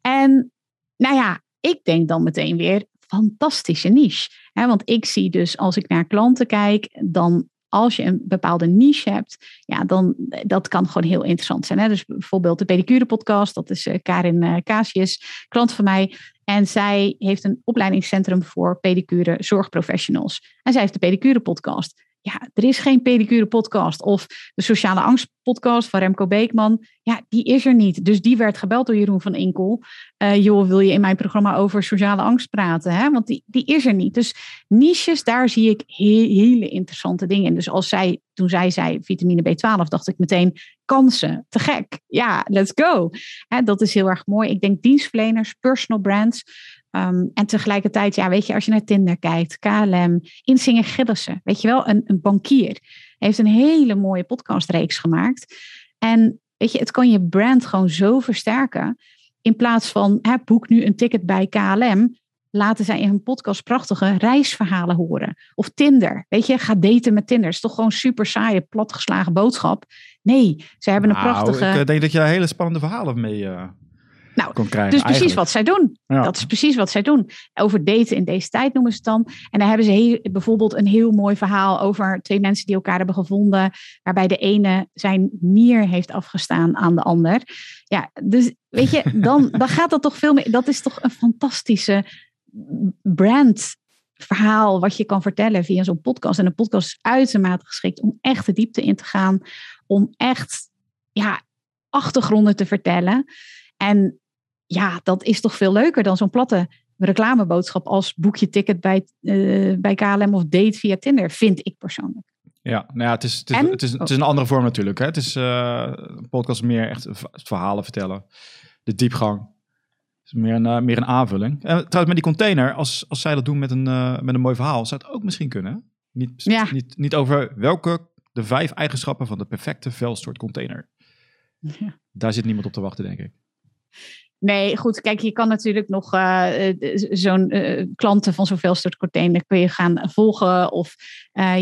Speaker 2: En nou ja, ik denk dan meteen weer fantastische niche. Want ik zie dus als ik naar klanten kijk, dan als je een bepaalde niche hebt, ja, dan dat kan gewoon heel interessant zijn. Hè? Dus bijvoorbeeld de pedicure podcast, dat is uh, Karin uh, Casius, klant van mij. En zij heeft een opleidingscentrum voor pedicure zorgprofessionals. En zij heeft de pedicure podcast ja, er is geen pedicure podcast of de sociale angst podcast van Remco Beekman. Ja, die is er niet. Dus die werd gebeld door Jeroen van Inkel. Uh, joh, wil je in mijn programma over sociale angst praten? Hè? Want die, die is er niet. Dus niches, daar zie ik hele interessante dingen in. Dus als zij, toen zij zei vitamine B12, dacht ik meteen kansen. Te gek. Ja, let's go. Hè, dat is heel erg mooi. Ik denk dienstverleners, personal brands. Ehm, en tegelijkertijd, ja, weet je, als je naar Tinder kijkt, KLM, Insinger Gillissen, weet je wel, een, een bankier, heeft een hele mooie podcastreeks gemaakt. En weet je, het kan je brand gewoon zo versterken. In plaats van, hè, boek nu een ticket bij KLM, laten zij in hun podcast prachtige reisverhalen horen. Of Tinder, weet je, ga daten met Tinder. is toch gewoon super saaie, platgeslagen boodschap. Nee, ze hebben een nou, prachtige...
Speaker 1: ik eh, denk dat je hele spannende verhalen mee... Uh
Speaker 2: nou, dus precies wat zij doen. Dat is precies wat zij doen. Over daten in deze tijd noemen ze het dan. En dan hebben ze heel, bijvoorbeeld een heel mooi verhaal over twee mensen die elkaar hebben gevonden. Waarbij de ene zijn nier heeft afgestaan aan de ander. Ja, dus weet je, <laughs> dan, dan gaat dat toch veel meer. Dat is toch een fantastische brand verhaal wat je kan vertellen via zo'n podcast. En een podcast is uitermate geschikt om echt de diepte in te gaan. Om echt ja, achtergronden te vertellen. En ja, dat is toch veel leuker dan zo'n platte reclameboodschap als boek je ticket bij, uh, bij KLM of date via Tinder, vind ik persoonlijk.
Speaker 1: Ja, nou ja, het is, het is, het is, het is een andere vorm natuurlijk. Hè? Het is uh, een podcast meer echt verhalen vertellen. De diepgang. Het is meer een, uh, meer een aanvulling. En trouwens, met die container, als, als zij dat doen met een, met een mooi verhaal, zou het ook misschien kunnen. Niet, ja. niet, niet over welke de vijf eigenschappen van de perfecte vuilstort container. Ja. Daar zit niemand op te wachten, denk ik.
Speaker 2: Nee, goed. Kijk, je kan natuurlijk nog uh, zo'n uh, klanten van zoveel soort container kun je gaan volgen. Of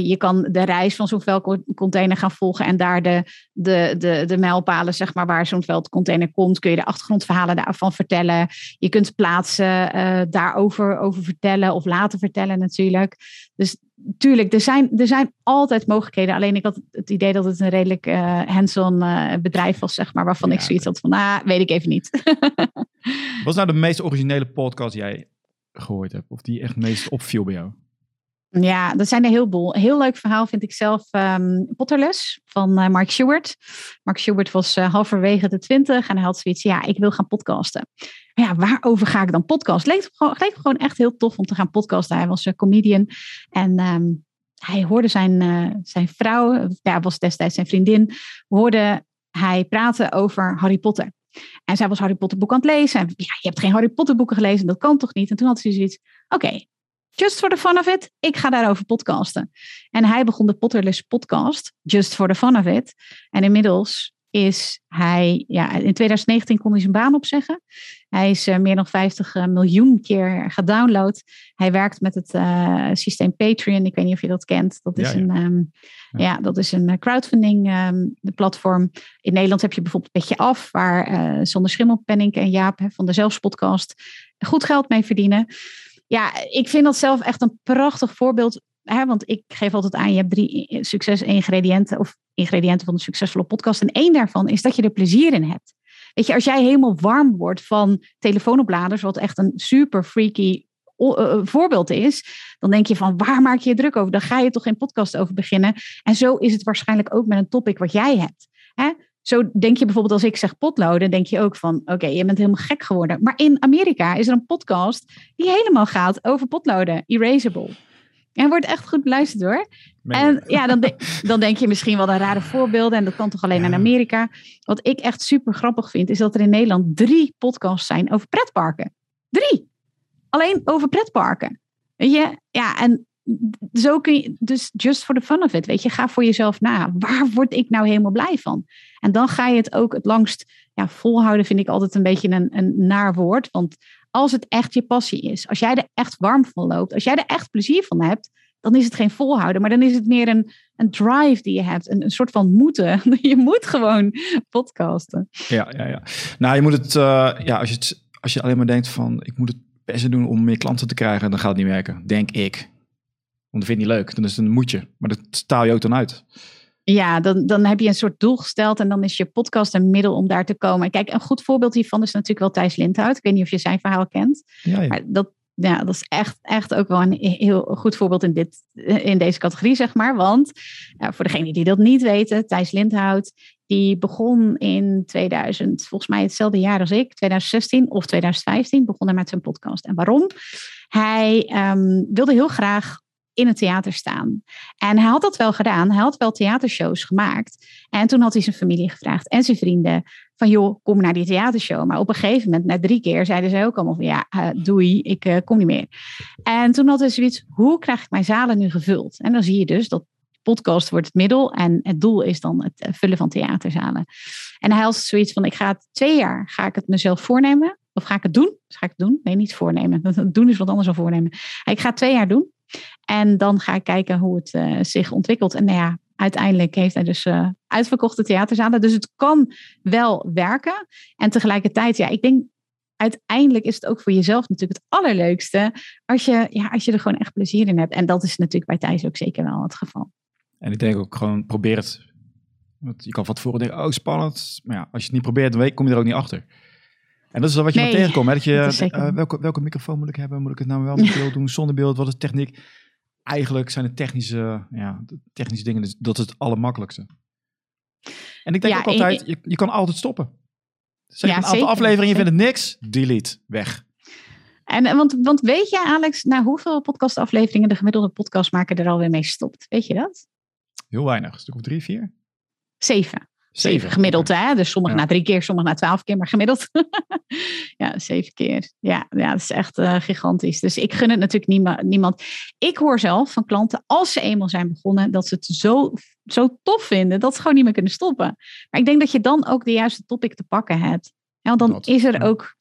Speaker 2: je kan de reis van zo'n veldcontainer gaan volgen. En daar de, de, de, de mijlpalen, zeg maar, waar zo'n veldcontainer komt, kun je de achtergrondverhalen daarvan vertellen. Je kunt plaatsen daarover over vertellen of laten vertellen natuurlijk. Dus tuurlijk, er zijn, er zijn altijd mogelijkheden. Alleen ik had het idee dat het een redelijk uh, hands-on uh, bedrijf was, zeg maar, waarvan ik zoiets had van, ah, weet ik even niet. <laughs>
Speaker 1: Wat is nou de meest originele podcast die jij gehoord hebt? Of die echt meest opviel bij jou?
Speaker 2: Ja, dat zijn er heel boel. heel leuk verhaal vind ik zelf um, Potterless van uh, Mark Stewart. Mark Stewart was uh, halverwege de twintig en hij had zoiets, ja, ik wil gaan podcasten. Ja, waarover ga ik dan podcast? Leek gewoon, leek gewoon echt heel tof om te gaan podcasten. Hij was een comedian en um, hij hoorde zijn, zijn vrouw, ja, was destijds zijn vriendin, hoorde hij praten over Harry Potter. En zij was Harry Potter boek aan het lezen. En ja, je hebt geen Harry Potter boeken gelezen, dat kan toch niet? En toen had ze zoiets, oké, just for the fun of it, ik ga daarover podcasten. En hij begon de Potterless podcast, just for the fun of it. En inmiddels is hij, ja, in 2019 kon hij zijn baan opzeggen. Hij is uh, meer dan 50 uh, miljoen keer gedownload. Hij werkt met het uh, systeem Patreon. Ik weet niet of je dat kent. Dat is, ja, Een, um, ja. ja. dat is een crowdfunding um, platform. In Nederland heb je bijvoorbeeld Petje Af, waar Zonder Schimmel, Penning en Jaap van de Zelfspodcast goed geld mee verdienen ja, ik vind dat zelf echt een prachtig voorbeeld. Hè, want ik geef altijd aan, je hebt drie succes-ingrediënten of ingrediënten van een succesvolle podcast. En één daarvan is dat je er plezier in hebt. Weet je, als jij helemaal warm wordt van telefoonopladers, wat echt een super freaky voorbeeld is, dan denk je van waar maak je je druk over? Dan ga je toch geen podcast over beginnen. En zo is het waarschijnlijk ook met een topic wat jij hebt. Hè? Zo denk je bijvoorbeeld als ik zeg potloden, denk je ook van oké, je bent helemaal gek geworden. Maar in Amerika is er een podcast die helemaal gaat over potloden, erasable. En wordt echt goed beluisterd hoor. En ja, dan, <laughs> dan denk je misschien wel een rare voorbeelden. En dat kan toch alleen ja. in Amerika. Wat ik echt super grappig vind, is dat er in Nederland drie podcasts zijn over pretparken. Drie. Alleen over pretparken. Weet je? Ja, en zo kun je, dus just for the fun of it, weet je, ga voor jezelf na. Waar word ik nou helemaal blij van? En dan ga je het ook het langst ja, volhouden, vind ik altijd een beetje een, een naar woord. Want als het echt je passie is, als jij er echt warm van loopt, als jij er echt plezier van hebt, dan is het geen volhouden, maar dan is het meer een, een drive die je hebt, een, een soort van moeten. <laughs> je moet gewoon podcasten.
Speaker 1: Ja, ja, ja. Nou, je moet het, uh, ja, als je, het, als je alleen maar denkt van, ik moet het best doen om meer klanten te krijgen, dan gaat het niet werken, denk ik. Want dat vind je niet leuk. Dan is het een moetje. Maar dat staal je ook dan uit.
Speaker 2: Ja, dan, dan heb je een soort doel gesteld en dan is je podcast een middel om daar te komen. Kijk, een goed voorbeeld hiervan is natuurlijk wel Thijs Lindhout. Ik weet niet of je zijn verhaal kent. Ja, ja. Maar dat, ja, dat is echt, echt ook wel een heel goed voorbeeld in, dit, in deze categorie, zeg maar. Want uh, voor degenen die dat niet weten, Thijs Lindhout, die begon in 2000, volgens mij hetzelfde jaar als ik, 2016 of 2015, begon hij met zijn podcast. En waarom? Hij um, wilde heel graag in het theater staan. En hij had dat wel gedaan. Hij had wel theatershows gemaakt. En toen had hij zijn familie gevraagd en zijn vrienden van joh, kom naar die theatershow. Maar op een gegeven moment, na drie keer, zeiden zij ook allemaal van ja, uh, doei, ik uh, kom niet meer. En toen had hij zoiets, hoe krijg ik mijn zalen nu gevuld? En dan zie je dus dat podcast wordt het middel en het doel is dan het eh, vullen van theaterzalen. En hij had zoiets van, ik ga twee jaar, ga ik het mezelf voornemen? Of ga ik het doen? Ga ik het doen? Nee, niet voornemen. <laughs> Doen is wat anders dan voornemen. Ik ga het twee jaar doen. En dan ga ik kijken hoe het uh, zich ontwikkelt. En nou ja, uiteindelijk heeft hij dus uh, uitverkochte theaterzalen. Dus het kan wel werken. En tegelijkertijd, ja, ik denk uiteindelijk is het ook voor jezelf natuurlijk het allerleukste. Als je, ja, als je er gewoon echt plezier in hebt. En dat is natuurlijk bij Thijs ook zeker wel het geval.
Speaker 1: En ik denk ook gewoon probeer het. Want je kan van tevoren denken, oh spannend. Maar ja, als je het niet probeert, dan kom je er ook niet achter. En dat is wat je nee, tegenkomt. Hè? Dat je, uh, welke, welke microfoon moet ik hebben? Moet ik het nou wel met beeld doen, zonder beeld? Wat is techniek? Eigenlijk zijn het technische, ja, technische dingen, dus dat is het allermakkelijkste. En ik denk ja, ook altijd, je, je kan altijd stoppen. Zeg ja, een aantal afleveringen, je vindt het niks, delete, weg.
Speaker 2: En, want, want weet je, Alex, na hoeveel podcastafleveringen de gemiddelde podcastmaker er alweer mee stopt? Weet je dat?
Speaker 1: Heel weinig, een stuk of drie, vier?
Speaker 2: Zeven. Zeven gemiddeld, hè? Dus sommige na drie keer, sommige na twaalf keer, maar gemiddeld. <laughs> ja, zeven keer. Ja, ja, dat is echt uh, gigantisch. Dus ik gun het natuurlijk niema, niemand. Ik hoor zelf van klanten, als ze eenmaal zijn begonnen, dat ze het zo, zo tof vinden, dat ze gewoon niet meer kunnen stoppen. Maar ik denk dat je dan ook de juiste topic te pakken hebt. Ja, want dan is er ook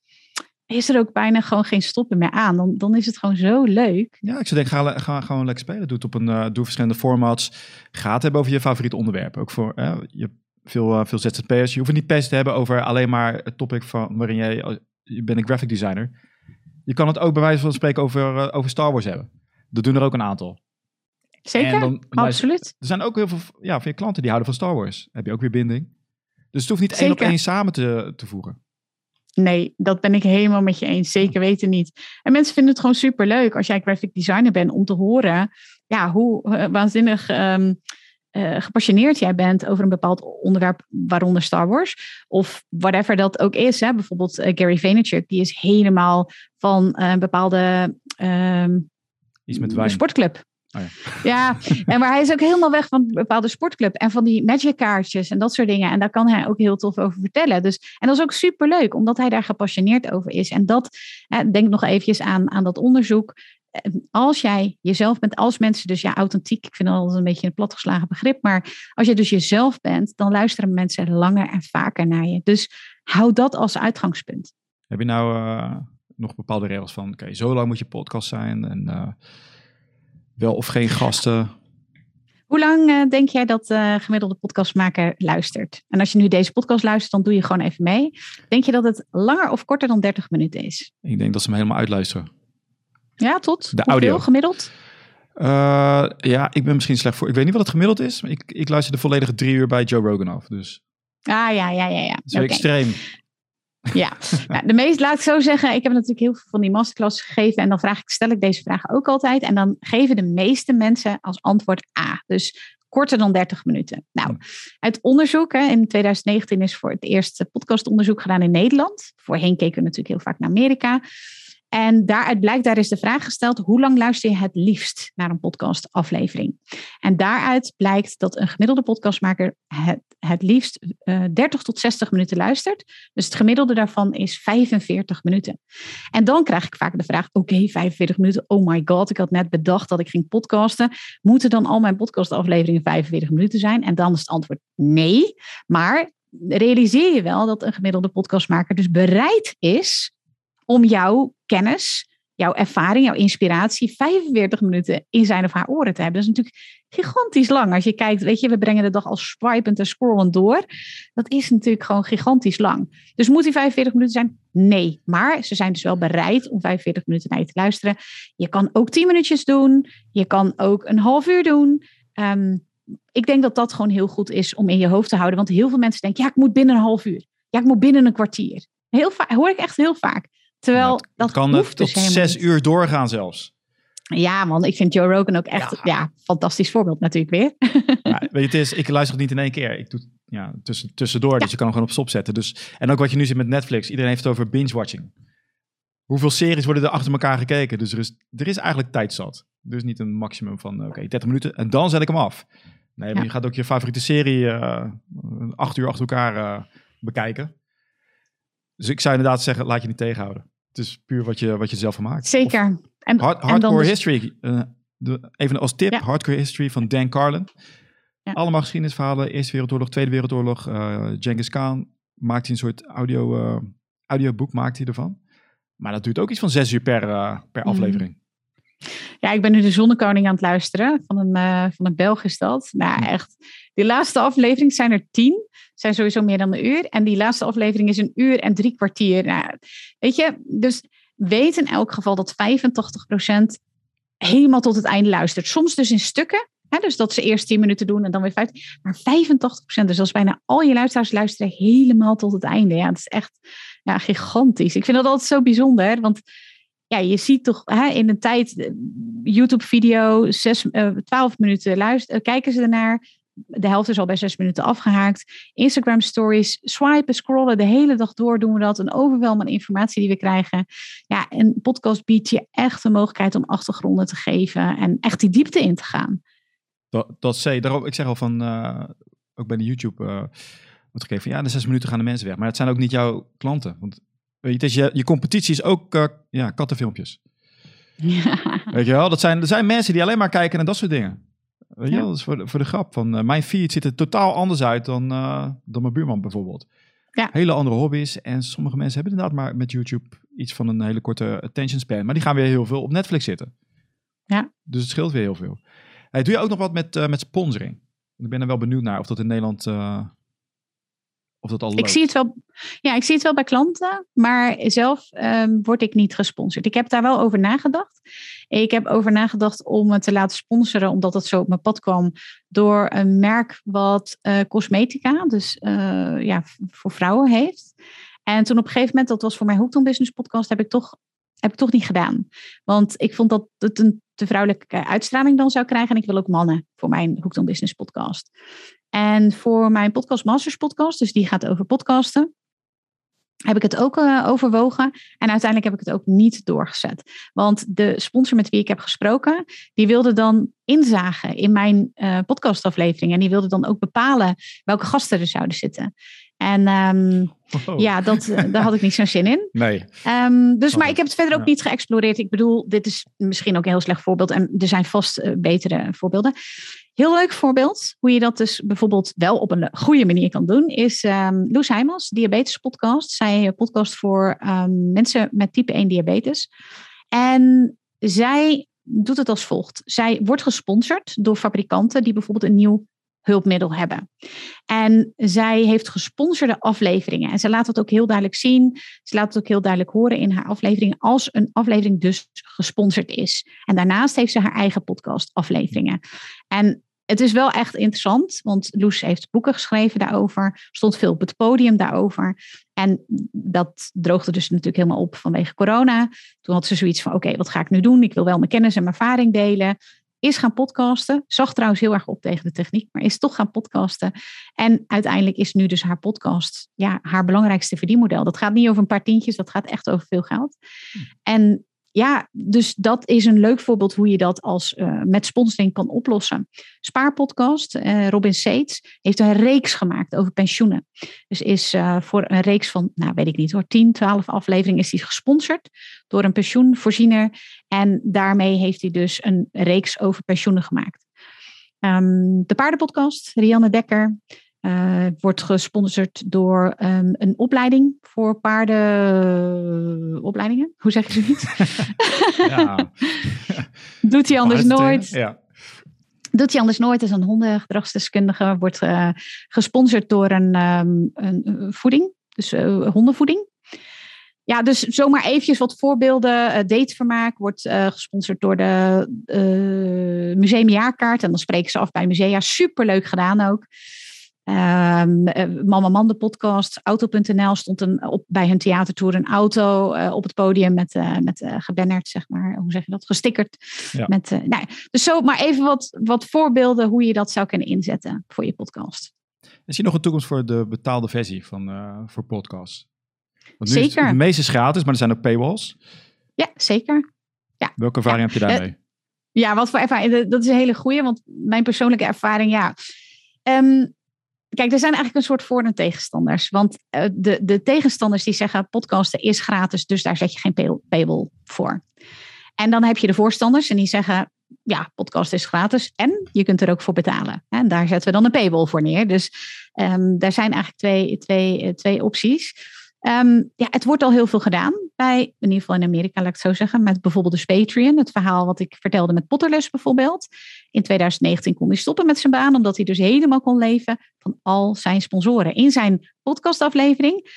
Speaker 2: is er ook bijna gewoon geen stoppen meer aan. Dan, dan is het gewoon zo leuk.
Speaker 1: Ja, ik zou denken, ga, ga gewoon lekker spelen. Doe het op een, uh, doe verschillende formats. Ga het hebben over je favoriete onderwerp. Ook voor uh, je veel, uh, veel ZZP'ers. Je hoeft het niet per se te hebben over alleen maar het topic van waarin jij, je bent een graphic designer. Je kan het ook bij wijze van spreken over, over Star Wars hebben. Dat doen er ook een aantal.
Speaker 2: Zeker, dan, absoluut.
Speaker 1: Er zijn ook heel veel ja, van je klanten die houden van Star Wars. Heb je ook weer binding. Dus het hoeft niet één op één samen te, te voegen.
Speaker 2: Nee, dat ben ik helemaal met je eens. Zeker weten niet. En mensen vinden het gewoon super leuk als jij graphic designer bent om te horen ja, hoe uh, waanzinnig um, uh, gepassioneerd jij bent over een bepaald onderwerp, waaronder Star Wars. Of whatever dat ook is. Hè. Bijvoorbeeld uh, Gary Vaynerchuk, die is helemaal van een bepaalde um,
Speaker 1: Iets met wijn.
Speaker 2: sportclub. Oh ja. <laughs> ja, en maar hij is ook helemaal weg van een bepaalde sportclub en van die magic kaartjes en dat soort dingen. En daar kan hij ook heel tof over vertellen. Dus, en dat is ook super leuk, omdat hij daar gepassioneerd over is. En dat, denk nog eventjes aan, aan dat onderzoek. Als jij jezelf bent, als mensen dus ja, authentiek, ik vind dat altijd een beetje een platgeslagen begrip, maar als je dus jezelf bent, dan luisteren mensen langer en vaker naar je. Dus hou dat als uitgangspunt.
Speaker 1: Heb je nou uh, nog bepaalde regels van, oké, zo lang moet je podcast zijn en... Uh wel of geen gasten.
Speaker 2: Hoe lang uh, denk jij dat de gemiddelde podcastmaker luistert? En als je nu deze podcast luistert, dan doe je gewoon even mee. Denk je dat het langer of korter dan 30 minuten is?
Speaker 1: Ik denk dat ze hem helemaal uitluisteren.
Speaker 2: Ja, tot?
Speaker 1: De audio.
Speaker 2: gemiddeld?
Speaker 1: Uh, ja, ik ben misschien slecht voor. Ik weet niet wat het gemiddeld is. Maar ik, ik luister de volledige drie uur bij Joe Rogan af. Dus.
Speaker 2: Ah ja, ja, ja, ja.
Speaker 1: Zo okay. extreem.
Speaker 2: Ja, <laughs> de meest, laat ik zo zeggen, ik heb natuurlijk heel veel van die masterclass gegeven en dan vraag ik, stel ik deze vraag ook altijd en dan geven de meeste mensen als antwoord A. Dus korter dan 30 minuten. Nou, uit onderzoek, hè, in 2019 is voor het eerste podcastonderzoek gedaan in Nederland. Voorheen keken we natuurlijk heel vaak naar Amerika. En daaruit blijkt, daar is de vraag gesteld, hoe lang luister je het liefst naar een podcastaflevering? En daaruit blijkt dat een gemiddelde podcastmaker het, het liefst uh, eh, 30 tot 60 minuten luistert. Dus het gemiddelde daarvan is 45 minuten. En dan krijg ik vaak de vraag, oké, 45 minuten, oh my god, ik had net bedacht dat ik ging podcasten. Moeten dan al mijn podcastafleveringen 45 minuten zijn? En dan is het antwoord nee, maar realiseer je wel dat een gemiddelde podcastmaker dus bereid is om jouw kennis, jouw ervaring, jouw inspiratie 45 minuten in zijn of haar oren te hebben. Dat is natuurlijk gigantisch lang. Als je kijkt, weet je, we brengen de dag al swipend en scrollend door. Dat is natuurlijk gewoon gigantisch lang. Dus moet die 45 minuten zijn? Nee. Maar ze zijn dus wel bereid om 45 minuten naar je te luisteren. Je kan ook 10 minuutjes doen. Je kan ook een half uur doen. Um, ik denk dat dat gewoon heel goed is om in je hoofd te houden. Want heel veel mensen denken, ja, ik moet binnen een half uur. Ja, ik moet binnen een kwartier. Heel vaak, hoor ik echt heel vaak. Terwijl dat
Speaker 1: kan
Speaker 2: hoeft
Speaker 1: tot
Speaker 2: dus
Speaker 1: zes uur doorgaan zelfs.
Speaker 2: Ja, man, ik vind Joe Rogan ook echt ja. fantastisch voorbeeld natuurlijk weer. <laughs>
Speaker 1: Ja, weet je, het is, ik luister het niet in één keer. Ik doe ja, tussen, tussendoor, dus je kan hem gewoon op stop zetten. Dus, en ook wat je nu ziet met Netflix, iedereen heeft het over binge-watching. Hoeveel series worden er achter elkaar gekeken? Dus er is, er is eigenlijk tijd zat. Dus niet een maximum van, oké, okay, 30 minuten en dan zet ik hem af. Nee, maar je gaat ook je favoriete serie uh, acht uur achter elkaar uh, bekijken. Dus ik zou inderdaad zeggen, laat je niet tegenhouden. Het is puur wat je, wat je zelf van maakt.
Speaker 2: Zeker.
Speaker 1: En, hard, hardcore dus- history. Uh, de, even als tip, hardcore history van Dan Carlin. Ja. Allemaal geschiedenisverhalen. Eerste Wereldoorlog, Tweede Wereldoorlog. Uh, Genghis Khan maakt hij een soort audio, uh, audioboek maakt hij ervan. Maar dat duurt ook iets van zes uur per, per mhm. aflevering.
Speaker 2: Ja, ik ben nu de Zonnekoning aan het luisteren. Van een, uh, van een Belg is dat. Nou, mhm. echt. Die laatste aflevering zijn er tien. Zijn sowieso meer dan een uur. En die laatste aflevering is een uur en drie kwartier. Nou, weet je, dus weet in elk geval dat 85% helemaal tot het einde luistert. Soms dus in stukken. Hè, dus dat ze eerst 10 minuten doen en dan weer 15. Maar 85%, dus als bijna al je luisteraars luisteren helemaal tot het einde. Ja, dat is echt ja, gigantisch. Ik vind dat altijd zo bijzonder. Want ja, je ziet toch hè, in een tijd, eh, YouTube-video, uh, 12 minuten luisteren, kijken ze ernaar. De helft is al bij 6 minuten afgehaakt. Instagram stories, swipen, scrollen, de hele dag door doen we dat. Een overweldigende aan informatie die we krijgen. Ja, een podcast biedt je echt de mogelijkheid om achtergronden te geven en echt die diepte in te gaan.
Speaker 1: Dat, dat zei, daarom, ik zeg al van, uh, ook bij de YouTube, uh, wordt gegeven, ja, de zes minuten gaan de mensen weg. Maar het zijn ook niet jouw klanten. Want Weet je, je, je competitie is ook uh, ja, kattenfilmpjes. <laughs> Ja. Weet je wel, dat zijn, er zijn mensen die alleen maar kijken naar dat soort dingen. Weet je wel, dat is voor de, voor de grap. Van, uh, mijn feed ziet er totaal anders uit dan, uh, dan mijn buurman bijvoorbeeld. Ja. Hele andere hobby's. En sommige mensen hebben inderdaad maar met YouTube iets van een hele korte attention span. Maar die gaan weer heel veel op Netflix zitten.
Speaker 2: Ja.
Speaker 1: Dus het scheelt weer heel veel. Hey, doe je ook nog wat met, uh, met sponsoring? Ik ben er wel benieuwd naar of dat in Nederland of dat al
Speaker 2: Ik zie het wel, ja, ik zie het wel bij klanten, maar zelf um, word ik niet gesponsord. Ik heb daar wel over nagedacht. Ik heb over nagedacht om het te laten sponsoren, omdat het zo op mijn pad kwam door een merk wat uh, cosmetica, dus uh, ja, voor vrouwen heeft. En toen op een gegeven moment, dat was voor mijn Hooked on Business podcast, heb ik toch heb ik toch niet gedaan. Want ik vond dat het een te vrouwelijke uitstraling dan zou krijgen. En ik wil ook mannen voor mijn Hooked on Business podcast. En voor mijn Podcast Masters podcast, dus die gaat over podcasten, heb ik het ook uh, overwogen. En uiteindelijk heb ik het ook niet doorgezet. Want de sponsor met wie ik heb gesproken, die wilde dan inzagen in mijn uh, podcastaflevering. En die wilde dan ook bepalen welke gasten er zouden zitten. En um, wow. ja, dat, eh, daar had ik niet zo'n zin in. <laughs>
Speaker 1: Nee.
Speaker 2: Um, dus, maar ik heb het verder ook niet geëxploreerd. Ik bedoel, dit is misschien ook een heel slecht voorbeeld. En er zijn vast uh, betere voorbeelden. Heel leuk voorbeeld, hoe je dat dus bijvoorbeeld wel op een goede manier kan doen, is um, Loes Diabetes Podcast. Zij podcast voor um, mensen met type 1 diabetes. En zij doet het als volgt. Zij wordt gesponsord door fabrikanten die bijvoorbeeld een nieuw hulpmiddel hebben. En zij heeft gesponsorde afleveringen. En ze laat het ook heel duidelijk zien. Ze laat het ook heel duidelijk horen in haar afleveringen. Als een aflevering dus gesponsord is. En daarnaast heeft ze haar eigen podcast afleveringen. En het is wel echt interessant, want Loes heeft boeken geschreven daarover, stond veel op het podium daarover. En dat droogde dus natuurlijk helemaal op vanwege corona. Toen had ze zoiets van: oké, wat ga ik nu doen? Ik wil wel mijn kennis en mijn ervaring delen. Is gaan podcasten. Zag trouwens heel erg op tegen de techniek, maar is toch gaan podcasten. En uiteindelijk is nu dus haar podcast ja, haar belangrijkste verdienmodel. Dat gaat niet over een paar tientjes, dat gaat echt over veel geld. En ja, dus dat is een leuk voorbeeld hoe je dat als uh, met sponsoring kan oplossen. Spaarpodcast, uh, Robin Seets, heeft een reeks gemaakt over pensioenen. Dus is uh, voor een reeks van, nou weet ik niet hoor, 10, 12 afleveringen is hij gesponsord door een pensioenvoorziener. En daarmee heeft hij dus een reeks over pensioenen gemaakt. Um, de paardenpodcast, Rianne Dekker, uh, wordt gesponsord door um, een opleiding voor paardenopleidingen. Hoe zeg je zoiets? <laughs> <laughs> ja. Doet hij anders nooit.
Speaker 1: Ja.
Speaker 2: Doet hij anders nooit. Is een hondengedragsdeskundige. Wordt uh, gesponsord door een, um, een voeding. Dus uh, hondenvoeding. Ja, dus zomaar eventjes wat voorbeelden. Datevermaak wordt uh, gesponsord door de uh, museumjaarkaart. En dan spreken ze af bij musea. Superleuk gedaan ook. Um, Mama Man, de podcast, Auto.nl stond een, op, bij hun theatertour een auto uh, op het podium met, uh, met uh, gebannerd, zeg maar. Hoe zeg je dat? Gestickerd.
Speaker 1: Ja.
Speaker 2: Met, nou, dus zo maar even wat, wat voorbeelden hoe je dat zou kunnen inzetten voor je podcast.
Speaker 1: Is hier nog een toekomst voor de betaalde versie van, voor podcasts? Want
Speaker 2: zeker.
Speaker 1: Is het, de meeste is gratis, maar er zijn ook paywalls.
Speaker 2: Ja, zeker. Ja.
Speaker 1: Welke ervaring
Speaker 2: ja.
Speaker 1: heb je daarmee?
Speaker 2: ja, wat voor ervaring? Dat is een hele goede, want mijn persoonlijke ervaring, ja. Um, Kijk, er zijn eigenlijk een soort voor- en tegenstanders. Want uh, de, de tegenstanders die zeggen podcasten is gratis, dus daar zet je geen pay paywall voor. En dan heb je de voorstanders en die zeggen, ja, podcast is gratis en je kunt er ook voor betalen. En daar zetten we dan een paywall voor neer. Dus um, daar zijn eigenlijk twee, twee, twee opties. Um, ja, het wordt al heel veel gedaan bij, in ieder geval in Amerika, laat ik het zo zeggen, met bijvoorbeeld dus Patreon. Het verhaal wat ik vertelde met Potterless bijvoorbeeld. In 2019 kon hij stoppen met zijn baan, omdat hij dus helemaal kon leven van al zijn sponsoren. In zijn podcastaflevering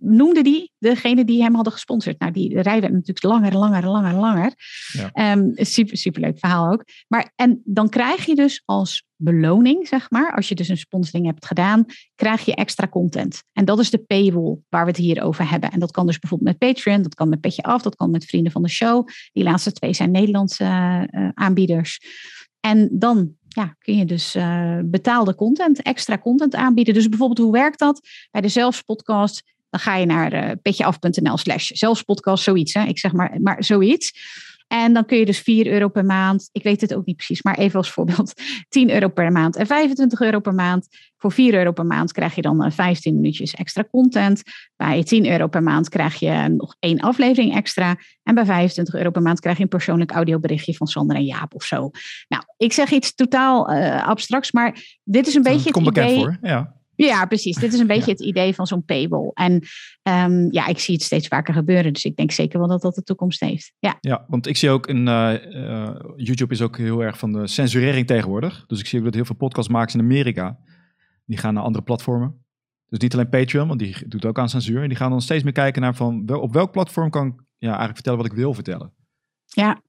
Speaker 2: noemde die degene die hem hadden gesponsord. Nou, die rij werd natuurlijk langer, langer, langer, langer.
Speaker 1: Ja.
Speaker 2: Um, super, superleuk verhaal ook. Maar en dan krijg je dus als beloning, zeg maar, als je dus een sponsoring hebt gedaan, krijg je extra content. En dat is de paywall waar we het hier over hebben. En dat kan dus bijvoorbeeld met Patreon, dat kan met Petje Af, dat kan met Vrienden van de Show. Die laatste twee zijn Nederlandse uh, aanbieders. En dan ja, kun je dus uh, betaalde content, extra content aanbieden. Dus bijvoorbeeld, hoe werkt dat? Bij de Zelfspodcast dan ga je naar uh, petjeaf.nl slash zelfspodcast, zoiets. Hè? Ik zeg maar, maar zoiets. En dan kun je dus 4 euro per maand, ik weet het ook niet precies, maar even als voorbeeld, <laughs> 10 euro per maand en 25 euro per maand. Voor 4 euro per maand krijg je dan 15 minuutjes extra content. Bij 10 euro per maand krijg je nog één aflevering extra. En bij 25 euro per maand krijg je een persoonlijk audioberichtje van Sander en Jaap of zo. Nou, ik zeg iets totaal uh, abstracts, maar dit is een beetje
Speaker 1: het
Speaker 2: idee.
Speaker 1: voor, ja.
Speaker 2: Ja, precies. Dit is een beetje het idee van zo'n paywall. En um, ja, ik zie het steeds vaker gebeuren. Dus ik denk zeker wel dat dat de toekomst heeft. Ja,
Speaker 1: ja want ik zie ook in uh, uh, YouTube is ook heel erg van de censurering tegenwoordig. Dus ik zie ook dat heel veel podcastmakers in Amerika, die gaan naar andere platformen. Dus niet alleen Patreon, want die doet ook aan censuur. En die gaan dan steeds meer kijken naar van wel, op welk platform kan ik ja, eigenlijk vertellen wat ik wil vertellen.
Speaker 2: Ja.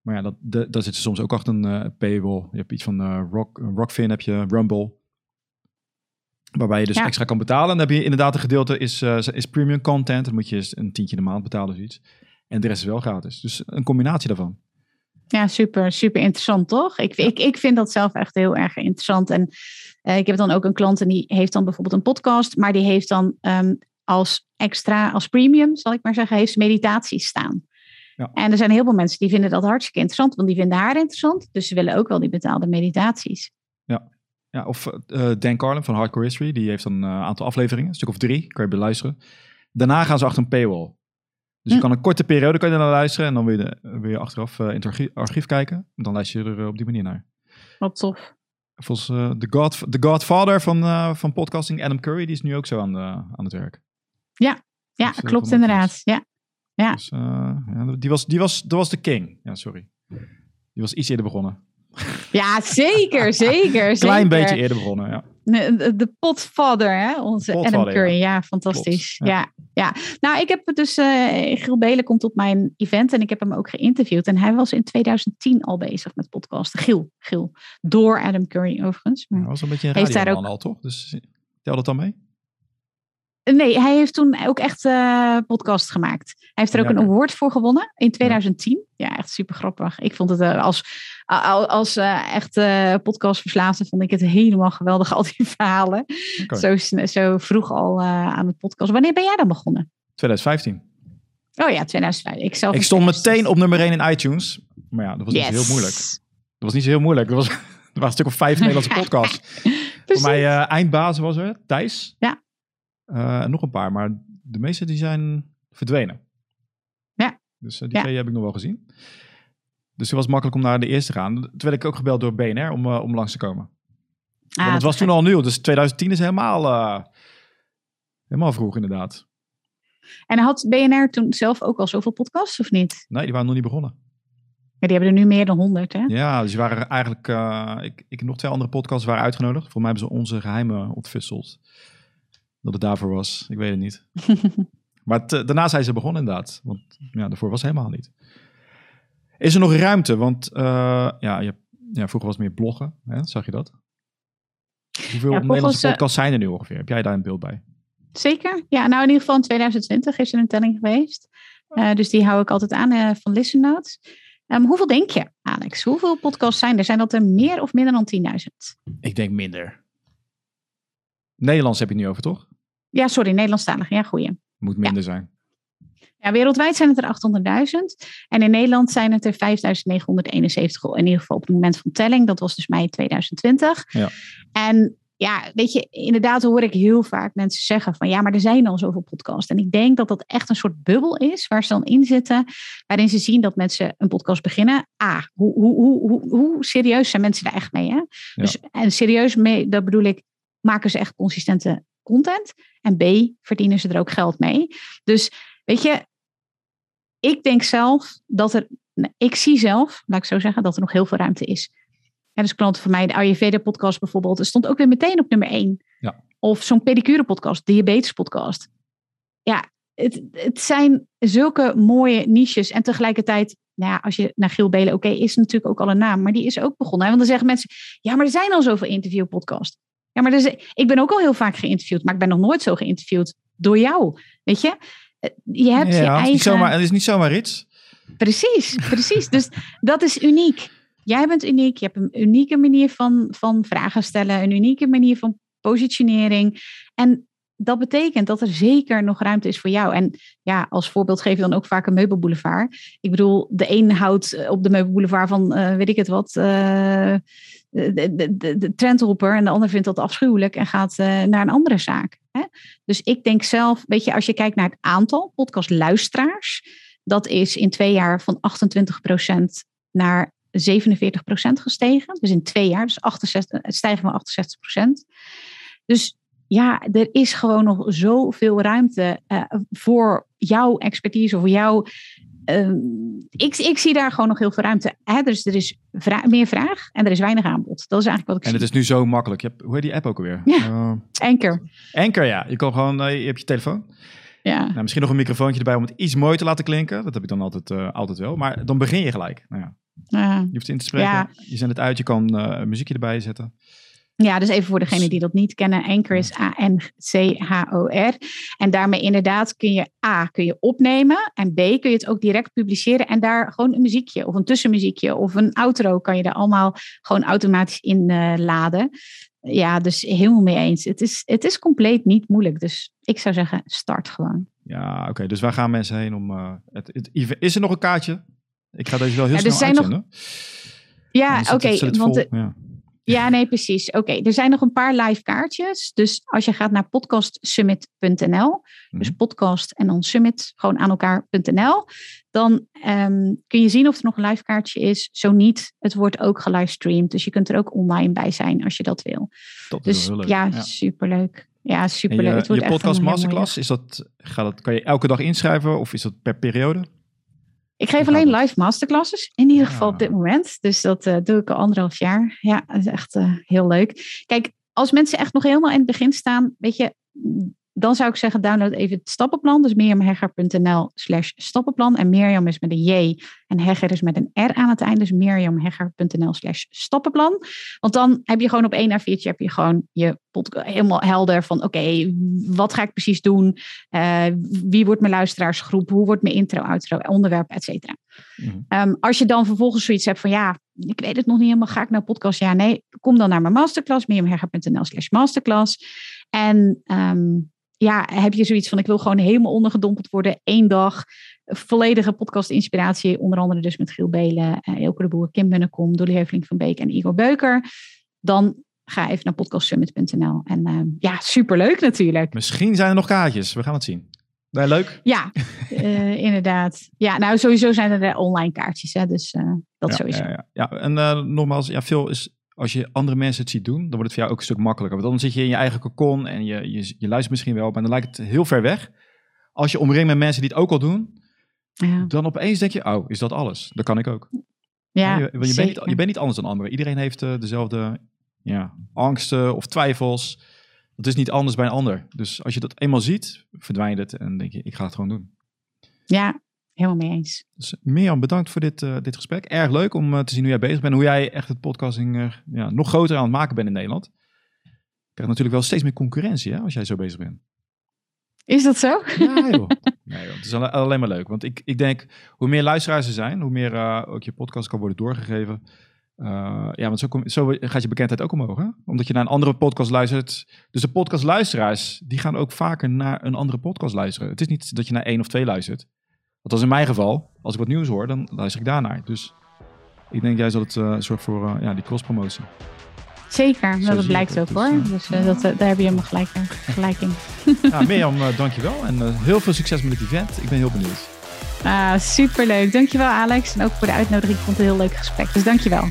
Speaker 1: Maar ja, dat, de, daar zit soms ook achter een uh, paywall. Je hebt iets van uh, Rock, Rockfin, heb je Rumble. Waarbij je dus extra kan betalen. En dan heb je inderdaad een gedeelte is, uh, is premium content. Dan moet je een tientje de maand betalen of iets. En de rest is wel gratis. Dus een combinatie daarvan.
Speaker 2: Ja, super, super interessant, toch? Ik, ik, ik vind dat zelf echt heel erg interessant. En uh, ik heb dan ook een klant en die heeft dan bijvoorbeeld een podcast, maar die heeft dan um, als extra, als premium, zal ik maar zeggen, heeft meditaties staan. Ja. En er zijn heel veel mensen die vinden dat hartstikke interessant, want die vinden haar interessant. Dus ze willen ook wel die betaalde meditaties.
Speaker 1: Ja, ja, of uh, Dan Carlin van Hardcore History, die heeft een uh, aantal afleveringen, een stuk of drie, kan je beluisteren. Daarna gaan ze achter een paywall. Dus je hm. kan een korte periode kan je naar luisteren en dan wil je, achteraf uh, in het archief, archief, kijken. En dan luister je er op die manier naar.
Speaker 2: Wat tof.
Speaker 1: Volgens de, God, de Godfather van, van podcasting, Adam Curry, die is nu ook zo aan, de, aan het werk.
Speaker 2: Ja, ja dus, klopt inderdaad. Ja. Ja. Dus,
Speaker 1: ja, die, was, die was, dat was de king. Ja, sorry. Die was iets eerder begonnen.
Speaker 2: Ja, zeker, zeker.
Speaker 1: Klein beetje eerder begonnen, ja.
Speaker 2: De, de potvader, hè? onze Adam Curry. Ja, fantastisch. ja. ja. nou, ik heb dus, uh, Giel Belen komt op mijn event en ik heb hem ook geïnterviewd. En hij was in 2010 al bezig met podcasten. Giel, Giel. Door Adam Curry overigens.
Speaker 1: Maar hij was een beetje een radioman ook... al, toch? Dus tel dat dan mee?
Speaker 2: Nee, hij heeft toen ook echt uh, podcast gemaakt. Hij heeft er ook een award voor gewonnen in 2010. Ja, echt super grappig. Ik vond het uh, als, als uh, echt podcastverslaafde vond ik het helemaal geweldig, al die verhalen. Okay. Zo, zo vroeg al aan het podcast. Wanneer ben jij dan begonnen?
Speaker 1: 2015.
Speaker 2: Oh ja, 2015. Ik, zelf
Speaker 1: ik stond meteen op nummer 1 in iTunes. Maar ja, dat was yes. niet heel moeilijk. Dat was niet zo heel moeilijk. Er was, <laughs> er waren een stuk of vijf <laughs> Nederlandse podcasts. <laughs> Voor mij eindbazen was er, Thijs.
Speaker 2: Ja.
Speaker 1: Uh, nog een paar, maar de meeste die zijn verdwenen.
Speaker 2: Ja.
Speaker 1: Dus uh, die twee heb ik nog wel gezien. Dus het was makkelijk om naar de eerste te gaan. Toen werd ik ook gebeld door BNR om, uh, om langs te komen. Ah, Want het was toen al nieuw, dus 2010 is helemaal, helemaal vroeg inderdaad.
Speaker 2: En had BNR toen zelf ook al zoveel podcasts of niet?
Speaker 1: Nee, die waren nog niet begonnen.
Speaker 2: Maar die hebben er nu meer dan 100, hè?
Speaker 1: Ja, dus die waren eigenlijk... ik, ik nog twee andere podcasts waren uitgenodigd. Voor mij hebben ze onze geheimen ontfutseld dat het daarvoor was. Ik weet het niet. <laughs> maar daarna zijn ze begonnen inderdaad. Want ja, daarvoor was het helemaal niet. Is er nog ruimte? Want uh, ja, je, ja, vroeger was het meer bloggen. Hè? Zag je dat? Hoeveel ja, Nederlandse eh, podcasts zijn er nu ongeveer? Heb jij daar een beeld bij?
Speaker 2: Zeker. Ja, nou in ieder geval in 2020 is er een telling geweest. Uh, dus die hou ik altijd aan uh, van Listen Notes. Um, hoeveel denk je, Alex? Hoeveel podcasts zijn er? Zijn dat er meer of minder dan 10.000?
Speaker 1: Ik denk minder. Nederlands heb je het nu over, toch?
Speaker 2: Ja, sorry, Nederlandstalig. Ja, goeie.
Speaker 1: Moet minder zijn.
Speaker 2: Ja, wereldwijd zijn het er 800.000. En in Nederland zijn het er 5.971 in ieder geval op het moment van telling. Dat was dus mei 2020.
Speaker 1: Ja.
Speaker 2: En ja, weet je, inderdaad hoor ik heel vaak mensen zeggen van ja, maar er zijn al zoveel podcasts. En ik denk dat dat echt een soort bubbel is waar ze dan in zitten, waarin ze zien dat mensen een podcast beginnen. Ah, hoe, hoe, hoe, hoe, hoe serieus zijn mensen daar echt mee? Hè? Dus, en serieus mee, dat bedoel ik, maken ze echt consistente content. En B, verdienen ze er ook geld mee. Dus weet je, ik denk zelf dat er, ik zie zelf, laat ik zo zeggen, dat er nog heel veel ruimte is. En dus klanten van mij, de Ayurveda-podcast bijvoorbeeld, er stond ook weer meteen op nummer 1.
Speaker 1: Ja.
Speaker 2: Of zo'n pedicure-podcast, diabetes-podcast. Ja, het, het zijn zulke mooie niches. En tegelijkertijd, nou ja, als je naar Gil Belen, oké, is natuurlijk ook al een naam, maar die is ook begonnen. Want dan zeggen mensen, ja, maar er zijn al zoveel interview-podcasts. Ja, maar dus, ik ben ook al heel vaak geïnterviewd, maar ik ben nog nooit zo geïnterviewd door jou. Weet je? Eh, je hebt je eigen...
Speaker 1: Niet zomaar, het is niet zomaar iets.
Speaker 2: Precies, precies. dus dat is uniek. Jij bent uniek. Je hebt een unieke manier van, van vragen stellen, een unieke manier van positionering. En dat betekent dat er zeker nog ruimte is voor jou. En ja, als voorbeeld geef je dan ook vaak een meubelboulevard. Ik bedoel, de een houdt op de meubelboulevard van, uh, weet ik het wat, uh, de, de, de, de trendhopper en de ander vindt dat afschuwelijk en gaat uh, naar een andere zaak. Hè? Dus ik denk zelf, weet je, als je kijkt naar het aantal podcastluisteraars, dat is in twee jaar van 28% naar 47% gestegen. Dus in twee jaar, dus 68, het stijgen van 68%. Dus ja, er is gewoon nog zoveel ruimte uh, voor jouw expertise, voor jouw. Uh, ik, ik zie daar gewoon nog heel veel ruimte. Hè? Dus er is vra meer vraag en er is weinig aanbod. Dat is eigenlijk wat ik
Speaker 1: en
Speaker 2: zie.
Speaker 1: En het is nu zo makkelijk. Je hebt, hoe heet die app ook alweer?
Speaker 2: Ja, uh, Anchor.
Speaker 1: Anchor, ja. Je kan gewoon, uh, je hebt je telefoon.
Speaker 2: Ja.
Speaker 1: Nou, misschien nog een microfoontje erbij om het iets mooi te laten klinken. Dat heb ik dan altijd, uh, altijd wel. Maar dan begin je gelijk. Nou ja. Je hoeft in te spreken.
Speaker 2: Ja.
Speaker 1: Je zet het uit. Je kan een muziekje erbij zetten.
Speaker 2: Ja, dus even voor degenen die dat niet kennen. Anchor is A-N-C-H-O-R. En daarmee inderdaad kun je A, kun je opnemen. En B, kun je het ook direct publiceren. En daar gewoon een muziekje of een tussenmuziekje of een outro kan je er allemaal gewoon automatisch in uh, laden. Ja, dus helemaal mee eens. Het is, het is compleet niet moeilijk. Dus ik zou zeggen, start gewoon.
Speaker 1: Ja, oké. Okay. Dus waar gaan mensen heen om... Uh, het, het, is er nog een kaartje? Ik ga deze wel heel
Speaker 2: ja,
Speaker 1: snel
Speaker 2: zijn
Speaker 1: uitzenden.
Speaker 2: Nog... Ja, oké. Okay, want de,
Speaker 1: ja.
Speaker 2: Ja, nee, precies. Oké, er zijn nog een paar live kaartjes. Dus als je gaat naar podcastsummit.nl, dus podcast en dan summit, gewoon aan elkaar.nl, dan um, kun je zien of er nog een live kaartje is. Zo niet, het wordt ook gelivestreamd. Dus je kunt er ook online bij zijn als je dat wil.
Speaker 1: Dat
Speaker 2: dus
Speaker 1: is wel leuk.
Speaker 2: Ja,
Speaker 1: ja,
Speaker 2: superleuk. Ja, superleuk.
Speaker 1: Je,
Speaker 2: het wordt
Speaker 1: je podcast masterclass, is dat, gaat dat, kan je elke dag inschrijven of is dat per periode?
Speaker 2: Ik geef alleen live masterclasses, in ieder geval op dit moment. Dus dat uh, doe ik al anderhalf jaar. Ja, dat is echt uh, heel leuk. Kijk, als mensen echt nog helemaal in het begin staan, weet je, dan zou ik zeggen, download even het stappenplan. Dus mirjamhegger.nl slash stappenplan. En Mirjam is met een J en Hegger is met een R aan het eind. Dus mirjamhegger.nl slash stappenplan. Want dan heb je gewoon op één A4'tje heb je gewoon je podcast helemaal helder van oké, okay, wat ga ik precies doen? Uh, wie wordt mijn luisteraarsgroep? Hoe wordt mijn intro, outro, onderwerp, et cetera. Mm. Um, als je dan vervolgens zoiets hebt van ja, ik weet het nog niet helemaal, ga ik naar podcast? Ja, nee, kom dan naar mijn masterclass, mirjamhegger.nl slash masterclass. En um, ja, heb je zoiets van ik wil gewoon helemaal ondergedompeld worden. één dag, volledige podcast inspiratie. Onder andere dus met Giel Belen, uh, Elke de Boer, Kim Bunnekom, Dolly Heuveling van Beek en Igor Beuker. Dan ga even naar podcastsummit.nl. En uh, ja, superleuk natuurlijk.
Speaker 1: Misschien zijn er nog kaartjes. We gaan het zien. Ben leuk?
Speaker 2: Ja, uh, inderdaad. Ja, nou sowieso zijn er online kaartjes. Hè, dus dat
Speaker 1: ja,
Speaker 2: sowieso.
Speaker 1: Ja, ja. ja en nogmaals, ja, veel is als je andere mensen het ziet doen, dan wordt het voor jou ook een stuk makkelijker. Want dan zit je in je eigen cocon en je, je, je luistert misschien wel, maar dan lijkt het heel ver weg. Als je omringt met mensen die het ook al doen,
Speaker 2: ja.
Speaker 1: dan opeens denk je, oh, is dat alles? Dat kan ik ook.
Speaker 2: Ja,
Speaker 1: je, je, bent niet, je bent niet anders dan anderen. Iedereen heeft uh, dezelfde ja, angsten of twijfels. Dat is niet anders bij een ander. Dus als je dat eenmaal ziet, verdwijnt het en denk je, ik ga het gewoon doen.
Speaker 2: Ja, Helemaal mee eens.
Speaker 1: Dus Mirjam, bedankt voor dit, uh, dit gesprek. Erg leuk om uh, te zien hoe jij bezig bent. Hoe jij echt het podcasting uh, ja, nog groter aan het maken bent in Nederland. Je krijgt natuurlijk wel steeds meer concurrentie hè, als jij zo bezig bent.
Speaker 2: Is dat zo?
Speaker 1: Ja joh. <laughs> Nee, joh. Het is alleen maar leuk. Want ik, ik denk, hoe meer luisteraars er zijn, hoe meer ook je podcast kan worden doorgegeven. ja, want zo, kom, zo gaat je bekendheid ook omhoog. Hè? Omdat je naar een andere podcast luistert. Dus de podcastluisteraars, die gaan ook vaker naar een andere podcast luisteren. Het is niet dat je naar één of twee luistert. Dat was in mijn geval. Als ik wat nieuws hoor, dan luister ik daarnaar. Dus ik denk juist dat het uh, zorgt voor uh, ja, die cross-promotie.
Speaker 2: Zeker, Zo dat blijkt ook dus, hoor. Uh, dus dat, daar heb je helemaal gelijk, gelijk in.
Speaker 1: ja, Mirjam, dankjewel. En heel veel succes met het event. Ik ben heel benieuwd.
Speaker 2: Ah, superleuk. Dankjewel Alex. En ook voor de uitnodiging. Ik vond het een heel leuk gesprek. Dus dankjewel.